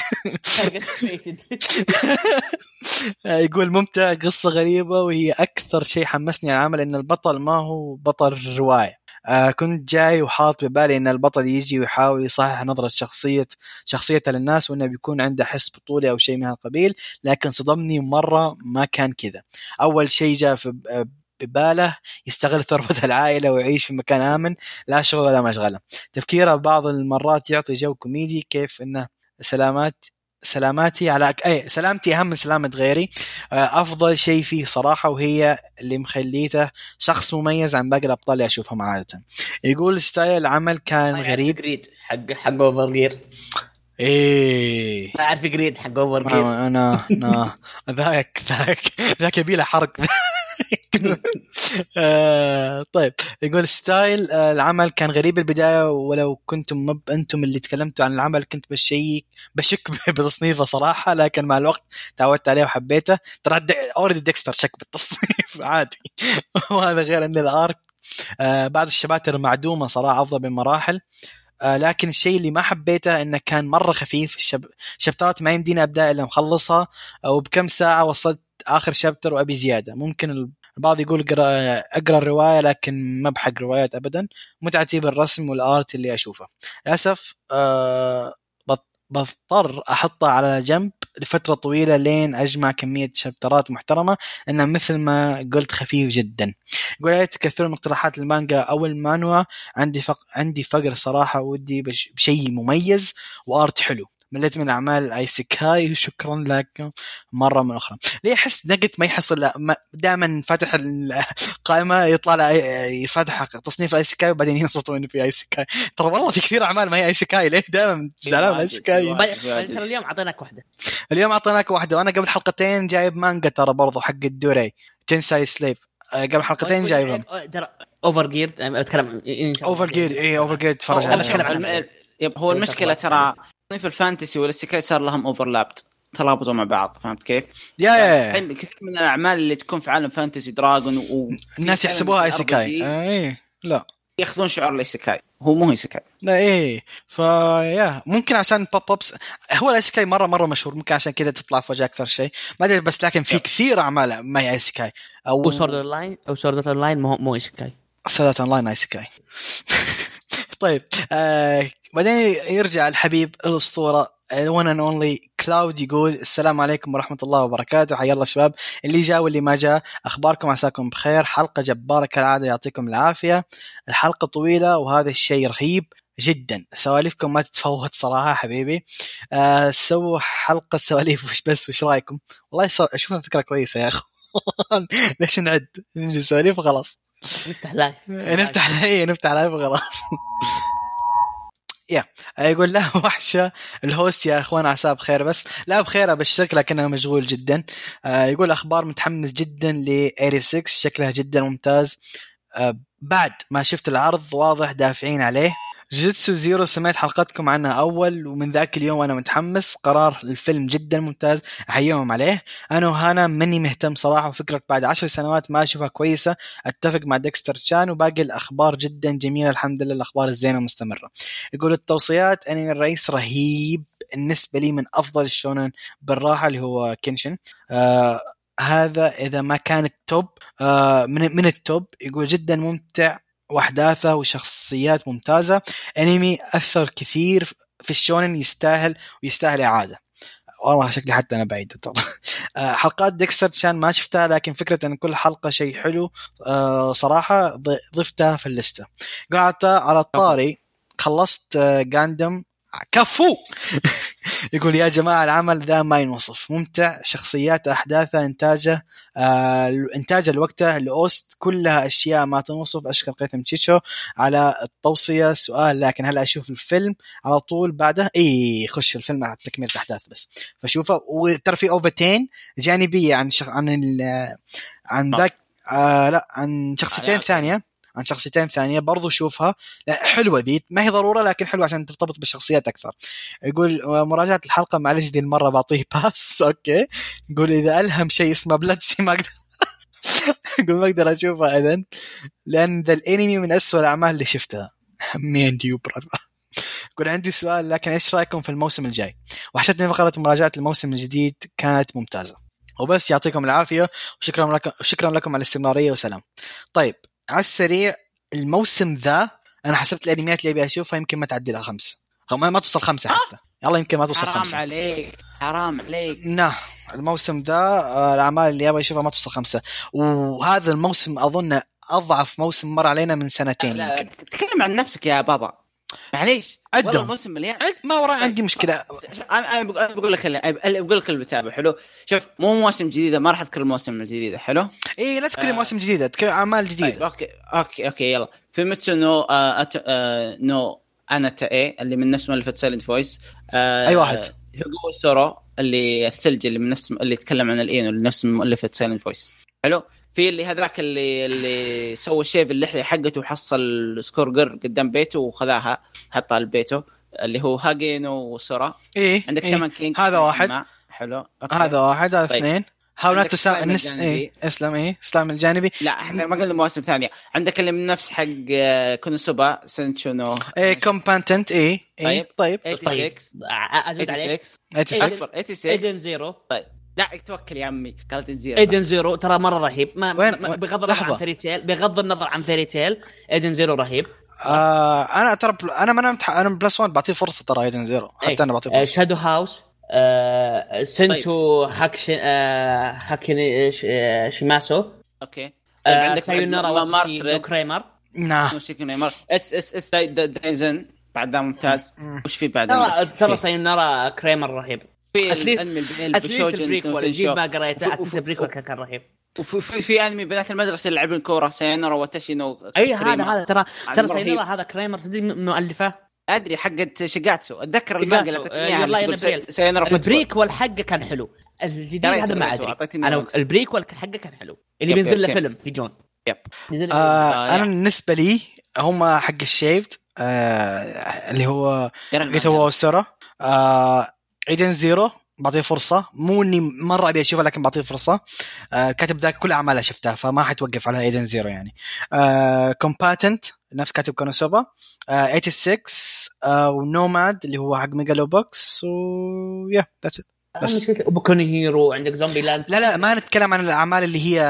يقول ممتع قصة غريبة وهي أكثر شيء حمسني على العمل إن البطل ما هو بطل رواية. آه كنت جاي وحاط ببالي إن البطل يجي ويحاول يصحح نظرة شخصية شخصيته للناس وإنه بيكون عنده حس بطولي أو شيء من هالقبيل لكن صدمني مرة ما كان كذا. أول شيء جاء في باله يستغل ثروة العائلة ويعيش في مكان آمن لا شغل ولا مشغلة. تفكيره بعض المرات يعطي جو كوميدي كيف إنه سلامات سلاماتي على أي سلامتي أهم من سلامة غيري. أفضل شيء فيه صراحة وهي اللي مخليته شخص مميز عن باقي الأبطال اللي أشوفهم عادة. يقول style العمل كان غريب. Grid حق حق Overgeared؟ إيه. أعرف Grid حق Overgeared. أنا أنا ذاك ذاك ذاك يبي له حرق. آه طيب. يقول ستايل آه العمل كان غريب البدايه ولو كنتم مب أنتم اللي تكلمتوا عن العمل كنت بشيك بشك بتصنيفه صراحة لكن مع الوقت تعودت عليه وحبيته. ترى already ديكستر شك بالتصنيف عادي. وهذا غير إن ال art آه بعد ال chapter معدومة صراحة أفضل بمراحل آه لكن الشيء اللي ما حبيته إنه كان مرة خفيف. الشب... شابترات ما يمديني أبدأ إلا مخلصها. وبكم ساعة وصلت آخر شابتر وأبي زيادة. ممكن البعض يقول اقرا أقرأ الرواية لكن ما بحق روايات ابدا. متعتي بالرسم والآرت اللي أشوفه. للأسف أه بضطر احطها على جنب لفترة طويلة لين أجمع كمية شابترات محترمة. إنه مثل ما قلت خفيف جدا. يقول لا تكثرون اقتراحات المانجا أو المانوا. عندي فق... عندي فقر صراحة ودي بش... بشيء مميز و art حلو. مليت من أعمال isekai وشكرا لكم مرة من أخرى. ليه أحس نقت ما يحصل دائما فاتح القائمه يطلع له يفتح تصنيف isekai وبعدين ينصدم انه في isekai. ترى والله في كثير أعمال ما هي isekai ليه؟ دائما زعلان من isekai. ترى اليوم أعطيناك واحدة. اليوم أعطيناك واحدة وأنا قبل حلقتين جايب مانجا ترى برضو حق الدوري تنساي سليف. قبل حلقتين جايبهم. ترى Over جير اتكلم Overgeared اي Overgeared تفرج عليه. هو المشكلة ترى تصنيف ال fantasy وال isekai صار لهم overlapped ترابطوا مع بعض فهمت كيف؟ يا يا كثير من الأعمال اللي تكون في عالم fantasy dragon و الناس يحسبوها isekai اي لا. ياخذون شعور ال isekai هو مو isekai لا إيه. ف yeah ممكن عشان بوب ابس هو ال isekai مرة مرة مشهور. ممكن عشان كذا تطلع فجاه أكثر شيء. ما أدري بس لكن في كثير أعمال ما هي isekai أو Sword Online أو Sword Online مو مو isekai Sword Online isekai طيب آه بعدين يرجع الحبيب الأسطورة ال one and only Cloud يقول السلام عليكم ورحمة الله وبركاته حيا الله شباب. اللي جاء واللي ما جاء أخباركم؟ عساكم بخير. حلقة جبارة كالعادة يعطيكم العافية. الحلقة طويلة وهذا الشيء رهيب جدا. سواليفكم ما تتفوت صراحة حبيبي. آه سووا حلقة سواليف وش بس وش رأيكم؟ والله اشوفها فكره كويسة يا أخوان. ليش نعد؟ نجي سواليف وخلاص. نفتح live نفتح live نفتح live وخلاص. يا يقول لا وحشة. ال host يا أخوان عساه بخير. بس لا بخير بس شكله كأنه مشغول جدا. آه يقول أخبار متحمس جدا ل 86 شكلها جدا ممتاز. آه بعد ما شفت العرض واضح دافعين عليه. Jujutsu Zero سمعت حلقتكم عنها أول ومن ذاك اليوم وأنا متحمس. قرار الفيلم جدا ممتاز أحييهم عليه. AnoHana ماني مهتم صراحة وفكرة بعد عشر سنوات ما أشوفها كويسة. أتفق مع ديكستر تشان وباقي الأخبار جدا جميلة. الحمد لله الأخبار الزينة مستمره يقول التوصيات انمي الرئيس رهيب بالنسبة لي من أفضل ال shonen بالراحة اللي هو كينشن. آه هذا إذا ما كان ال top آه من من ال top. يقول جدا ممتع وأحداثه وشخصيات ممتازة. انمي أثر كثير في ال shonen يستاهل ويستاهل إعادة. والله شكلي حتى أنا بعيد ترى. حلقات ديكستر كان ما شفتها لكن فكرة إن كل حلقة شيء حلو صراحة ضفتها في الليسته قعدت على الطاري خلصت جاندم كفو. يقول يا جماعة العمل ذا ما ينوصف. ممتع شخصيات احداثه إنتاجه آه انتاجه لوقته ال OST كلها أشياء ما تنوصف. اشكر قيثم تشيتشو على التوصية سؤال لكن هل أشوف الفيلم على طول بعده؟ اي خش الفيلم على تكملة الاحداث بس. فشوفه. وترى في اوفتين جانبية عن شخ... عن ال... عن ذاك آه لا عن شخصيتين ثانية. عن شخصيتين ثانية برضو شوفها. حلوة ذي ما هي ضرورة لكن حلوة عشان ترتبط بالشخصيات أكثر. يقول مراجعة الحلقة معلش ذي المرة بعطيه pass okay. يقول إذا ألهم شيء اسمه بلاتسي ما أقدر. يقول ما أقدر اشوفها اذا لأن ذا الإنمي من أسوأ الأعمال اللي شفتها. me and you brother يقول عندي سؤال لكن إيش رأيكم في الموسم الجاي؟ وحشتني فقرة مراجعة الموسم الجديد كانت ممتازة. وبس يعطيكم العافية وشكرا لكم شكرا لكم على الاستمرارية وسلام. طيب على السريع الموسم ذا أنا حسبت الأنميات اللي أبي أشوفها يمكن ما تعدي لها خمسة. أو ما توصل خمسة حتى. يلا يمكن ما توصل حرام خمسة. حرام عليك حرام عليك. لا الموسم ذا الأعمال اللي أبغى أشوفها ما توصل خمسة. وهذا الموسم أظن أضعف موسم مر علينا من سنتين يمكن. تكلم عن نفسك يا بابا. معليش عدهم. الموسم مليان. ما وراي عندي مشكلة. أنا أنا بقول لك اللي بقول لك اللي بتابع حلو؟ شوف مو مواسم جديده ما راح أذكر المواسم الجديدة حلو؟ اي لا تتكلم آه. مواسم جديده عن أعمال طيب جديده أوكي أوكي أوكي يلا. في Fumetsu no آه At... آه no Anata e اللي من نفس مؤلفة Silent Voice آه أي واحد؟ هوجو سورو اللي الثلج اللي من نفس اللي يتكلم عن الاينو اللي نفس مؤلفة سايلنت فويس حلو؟ في اللي هذاك اللي اللي سوى شيء في اللحية حقته وحصل سكورجر قدام بيته وخذاها حطها لبيته اللي هو هاجينو سورا اي عندك إيه. شامان كينج؟ هذا واحد. حلو أوكي. هذا واحد هذا طيب. اثنين. حاول لا عندك تسام سلايم النس الجانبي. اي اسلم اي إسلام الجانبي. لا إحنا ما قلنا مواسم ثانية. عندك اللي من نفس حق آه، كونوسوبا سنشو نو اي كومبانتنت اي اي طيب. طيب. 86 أزيد عليك. 86 86 اصبر 86 أيدن زيرو. طيب. لا توكل يا عمي. قالت الزيرو إيدن زيرو ترى مرة رهيب. ما وين- ما- بغض النظر. عن فيري تيل بغض النظر عن فيري تيل إيدن زيرو رهيب. آه أنا ترى بل... أنا ما أنا. أنا بلس 1 بعطيه فرصة ترى إيدن زيرو. حتى أنا بعطيه فرصة. شادو هاوس آه سنتو هاكشن آه هاكن ش- آه، شيماسو أوكي. طيب آه عندك سايونارا مارس واتشي ريد كريمر نعم. اس اس اس داي- داي- دايزن بعد ذا ممتاز. وش في بعد؟ ترى؟ ترى سايونارا كريمر رهيب. في الانمي البريكول في جيب. ما قريته اتليست البريكول كان رهيب وفي في, في أنمي بنات المدرسة اللي يلعبون كورة ساينرا واتاشي نو أي هذا. هذا ترى ترى. سايونارا هذا كريمر تدري مؤلفه أدري حقت شيجاتسو أتذكر المانجا اللي. اعطتني آه، اياها فوتبول. البريكول حقه كان حلو الجديد هذا ما أدري أنا. ال prequel حقه كان حلو اللي بينزل له. فيلم في June yep. آه آه، أنا. بالنسبة لي هم حق ال Shaved آه اللي هو. Wo Soru آه Edens Zero بعطيه فرصة. مو إني مرة أبي أشوفه لكن بعطيه فرصة. آه كاتب ذاك كل أعماله شفتها فما حتوقف على Edens Zero يعني. آه Combatants نفس كاتب Konosuba. آه 86 آه و Nomad اللي هو حق Megalo Box و يا ذاتس بس. بوكوني هيرو عندك زومبي لاند. لا لا ما نتكلم عن الأعمال اللي هي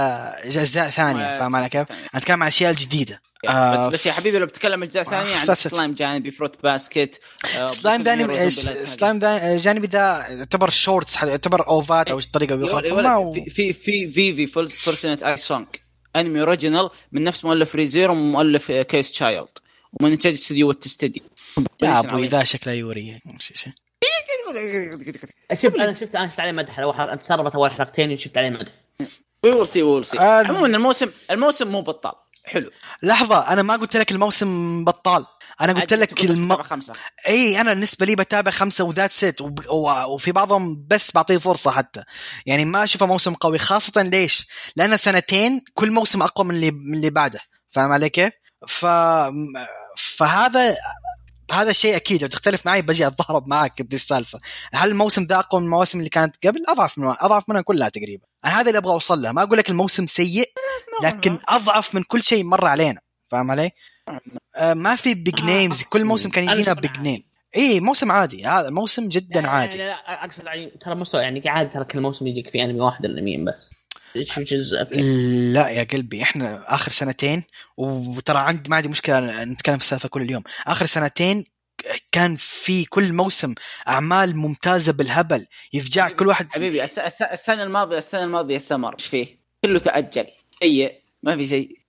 أجزاء ثانية آه، فاهم علي كيف؟ نتكلم عن الاشياء الجديدة. بس آه، بس يا حبيبي لو بتتكلم أجزاء ثانية آه، عندك that's it. سلايم جانبي فروت باسكت آه، سلايم لايت سلايم ذا جانبي ذا يعتبر شورتس يعتبر اوفات أو طريقة يا بيخرج ولد- فما يا ولد، في في في فيفي فولس فورسنت اي سونج انمي اوريجينال من نفس مؤلف ريزيرو ومؤلف كيس تشايلد ومن انتاج استوديو واتستديو يا أبوي ذا شكله يوري شيء شوف أنا شفت أنا شفت عليه مدح. اول حلقه تسربت اول حلقتين وشفت عليه مدح. ويل سي ويل سي عموما الموسم الموسم مو بطال. حلو. لحظة أنا ما قلت لك الموسم بطال. أنا قلت لك الم... تتابع خمسة. إي أنا بالنسبة لي بتابع خمسة و that's it وب... و... وفي بعضهم بس بعطيه فرصة حتى. يعني ما أشوفه موسم قوي خاصة ليش؟ لأن سنتين كل موسم أقوى من اللي من اللي بعده. فاهم علي كيف؟ ف فهذا هذا الشيء أكيد لو تختلف معي بجي أتضارب معك بذي السالفة. هل الموسم ذا أقوى من المواسم اللي كانت قبل؟ أضعف من أضعف منها كلها تقريبا. أنا هذا اللي أبغى أوصل له. ما أقول لك الموسم سيء لكن أضعف من كل شيء مر علينا. فاهم علي؟ آه ما في big names كل موسم كان يجينا big name اي موسم عادي. هذا موسم جدا عادي. يعني لا أقصد يعني ترى مستوى يعني عادي ترى كل موسم يجيك في أنمي واحد الانميين بس. Which is لا يا قلبي إحنا آخر سنتين وترى عندي ما عندي مشكلة نتكلم في السالفة كل اليوم. آخر سنتين كان في كل موسم أعمال ممتازة بالهبل يفجع كل واحد حبيبي الس- الس- السنة الماضيه السنة الماضية سمر إيش فيه؟ كله تأجل سيء ما في شيء.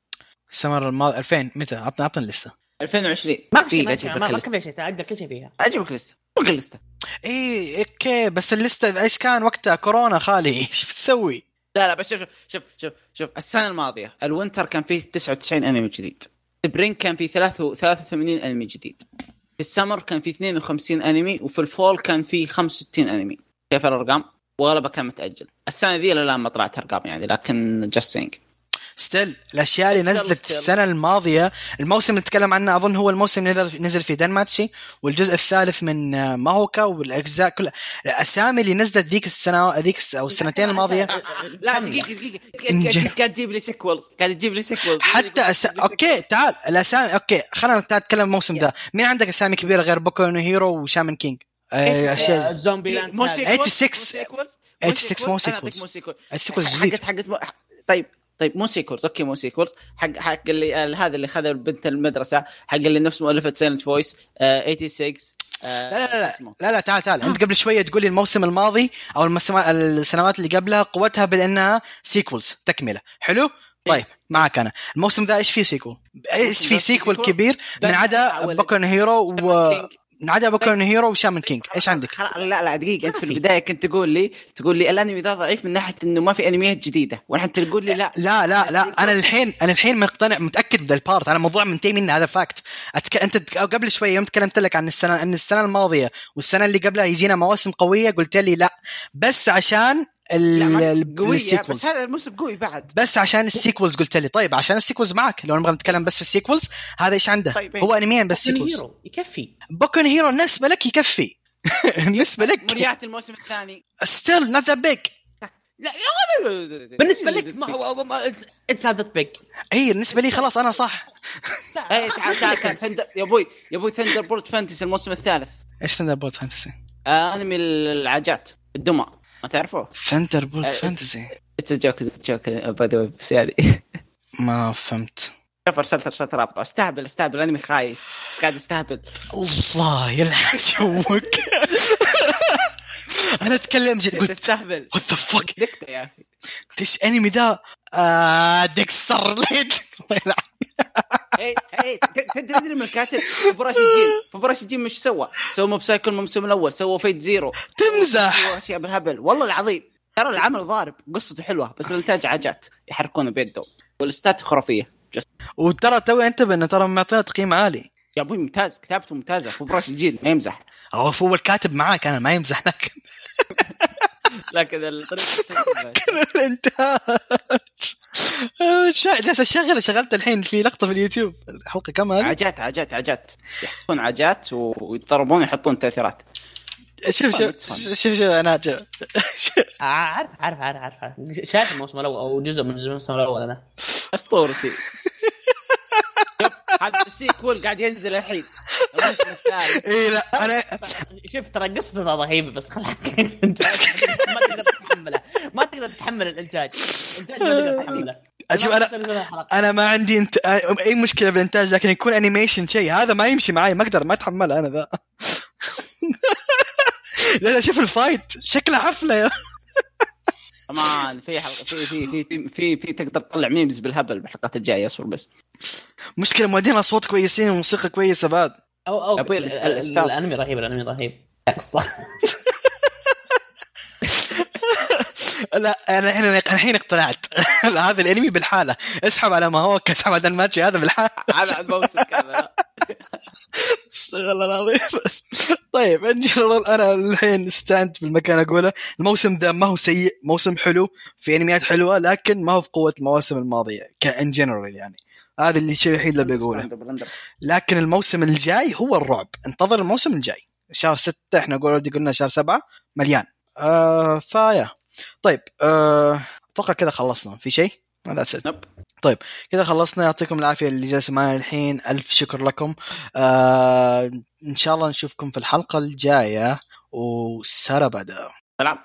سمر الماضي 2000 متى؟ عطنا عطنا اللسته 2020 ما في ما كان في شيء تاجل كل شيء فيها. أجيب لك لسته بقى اللسته اي okay بس اللسته إيش كان وقتها؟ كورونا خالي إيش بتسوي؟ لا لا بس شوف شوف شوف شوف السنة الماضية ال winter كان فيه 99 انمي جديد. spring كان فيه 83 انمي جديد. في السمر كان فيه 52 انمي وفي ال fall كان فيه 65 انمي كيف الأرقام؟ واغلبها كان متاجل السنة ذي لا ما طلعت أرقام يعني لكن just saying still الأشياء اللي نزلت still. السنة الماضية الموسم اللي نتكلم عنه أظن هو الموسم اللي نزل نزل في Danmachi والجزء الثالث من آه، Mahouka والأجزاء كلها. الأسامي اللي نزلت ذيك السنة ذيك أو السنتين الماضية. لا دقيقة دقيقة. قاعد تجيب لي sequels قاعد تجيب لي sequels حتى أس... okay تعال الأسامي okay خلينا نتكلم الموسم ده. مين عندك أسامي كبيرة غير Boku no Hero و Shaman King؟ آه، اشياء Zombie Land مو Saga. sequels 86 مو 86 مو sequels. أنا أعطيك sequels. مو sequels حقت حقت. طيب. طيب مو sequels okay مو sequels حق حق اللي ال- هذا اللي خذ بنت المدرسة حق اللي نفس مؤلفه Silent Voice 86 آه، لا لا لا. لا لا تعال تعال. أنت قبل شوية تقول لي الموسم الماضي أو السنوات اللي قبلها قوتها بأنها sequels تكملة. حلو؟ طيب معك أنا. الموسم ذا إيش فيه sequel إيش ذا في في sequel؟ كبير من عدا no Hero و عدا Boku no Hero و Shaman King. إيش عندك؟ خلاص لا لا دقيقة انت في. البداية. كنت تقول لي تقول لي الأنمي ذا ضعيف من ناحية إنه ما في أنميات جديدة. والحين تقول لي لا. لا لا لا. أنا الحين أنا الحين مقتنع متأكد من ال part. أنا موضوع منتهي منه هذا fact أتك... أنت قبل شوية يوم تكلمت لك عن السنة ان السنة الماضية والسنة اللي قبلها يجينا مواسم قوية قلت لي لا. بس عشان ال sequels بس هذا الموسم قوي بعد. بس عشان ال sequels قلت لي. طيب عشان ال sequels معك لو نبغى نتكلم بس في ال sequels هذا إيش عنده؟ طيب، إيه. هو أنميين بس sequels هيرو يكفي. بوكو هيرو بالنسبة لك يكفي. بالنسبة لك. منيات الموسم الثاني. still not that big لا بالنسبة لك ما هو it's هذا big إي بالنسبة لي خلاص أنا صح. اي تعال تعال يا أبوي يا أبوي Thunderbolt Fantasy الموسم الثالث. إيش Thunderbolt Fantasy أنمي العاجات الدمى. ما تعرفه؟ Thunderbolt Fantasy it's joke joke by the بس يعني. ما فهمت. شوف ارسلت ارسلت رابطة. استهبل استهبل أنمي خايس. بس قاعد استهبل. الله يلعن يومك أنا أتكلم جد قلت تستهبل. what the fuck دكتة يا أخي. إيش أنمي ذا آه ديكستر ليد الله يلعن. اي ت- تدري من الكاتب فبراش الجيل فبراش الجيل مش سوى؟ سوى موب سايكل الموسم الأول سوى فيت زيرو. تمزح. أشياء بالهبل. والله العظيم ترى العمل ضارب قصته حلوة بس الإنتاج عجات يحركونه بيده والاستات خرافية. وترى توي انتبه انه ترى معطينا تقييم عالي يا أبوي ممتاز كتابته ممتازة. فبراش الجيل ما يمزح. هو هو الكاتب معاك أنا ما يمزح لك لكن الطريقة الإنتاج. شا- جالس اشغل شغلت الحين في لقطة في اليوتيوب. الحلقة كم هذه؟ عجات عجات عجات يحطون عجات ويضربون يحطون تأثيرات. شوف شوف. شوف شوف أنا عارف عارف عارف عارف عارف شايف الموسم الأول أو جزء من الموسم الأول أنا. أسطورتي. شوف، هذا السيكول قاعد ينزل الحين. اي لا أنا شوف ترى قصته رهيبة بس خلاك انت ما تقدر تتحملها ما تقدر تتحمل الإنتاج. الإنتاج ما تقدر تتحمله. أشوف أنا أنا ما عندي انت... أي مشكلة بالإنتاج لكن يكون animation شيء هذا ما يمشي معي ما أقدر ما أتحمله أنا ذا. لا لا شوف ال fight. شكله حفلة يا كمان في حلقه في في في في في, في تقدر تطلع memes بالهبل بالحلقات الجاية أصبر بس. مشكلة مؤدين أصوات كويسين وموسيقى كويسة بعد. أو أو. الأنمي رهيب الأنمي رهيب. قصه لا أنا أنا الحين اقتنعت. هذا الأنمي بالحالة. اسحب على ما هو اسحب على الماتش هذا بالحالة. هذا الموسم كذا استغفر الله العظيم. طيب in general أنا الحين stand بالمكان أقوله. الموسم ذا ما هو سيء موسم حلو في أنميات حلوة لكن ما هو في قوة المواسم الماضية ك in general يعني. هذا اللي الشيء الوحيد اللي بقوله لكن الموسم الجاي هو الرعب. انتظر الموسم الجاي. شهر ستة إحنا قول- قلنا شهر سبعة مليان. آه فيا. طيب آه، أتوقع كذا خلصنا. في شيء؟ ذاتس ات نب. كذا خلصنا. يعطيكم العافية اللي جالسوا معنا الحين. ألف شكر لكم. آه إن شاء الله نشوفكم في الحلقة الجاية. وسارة بدا سلام.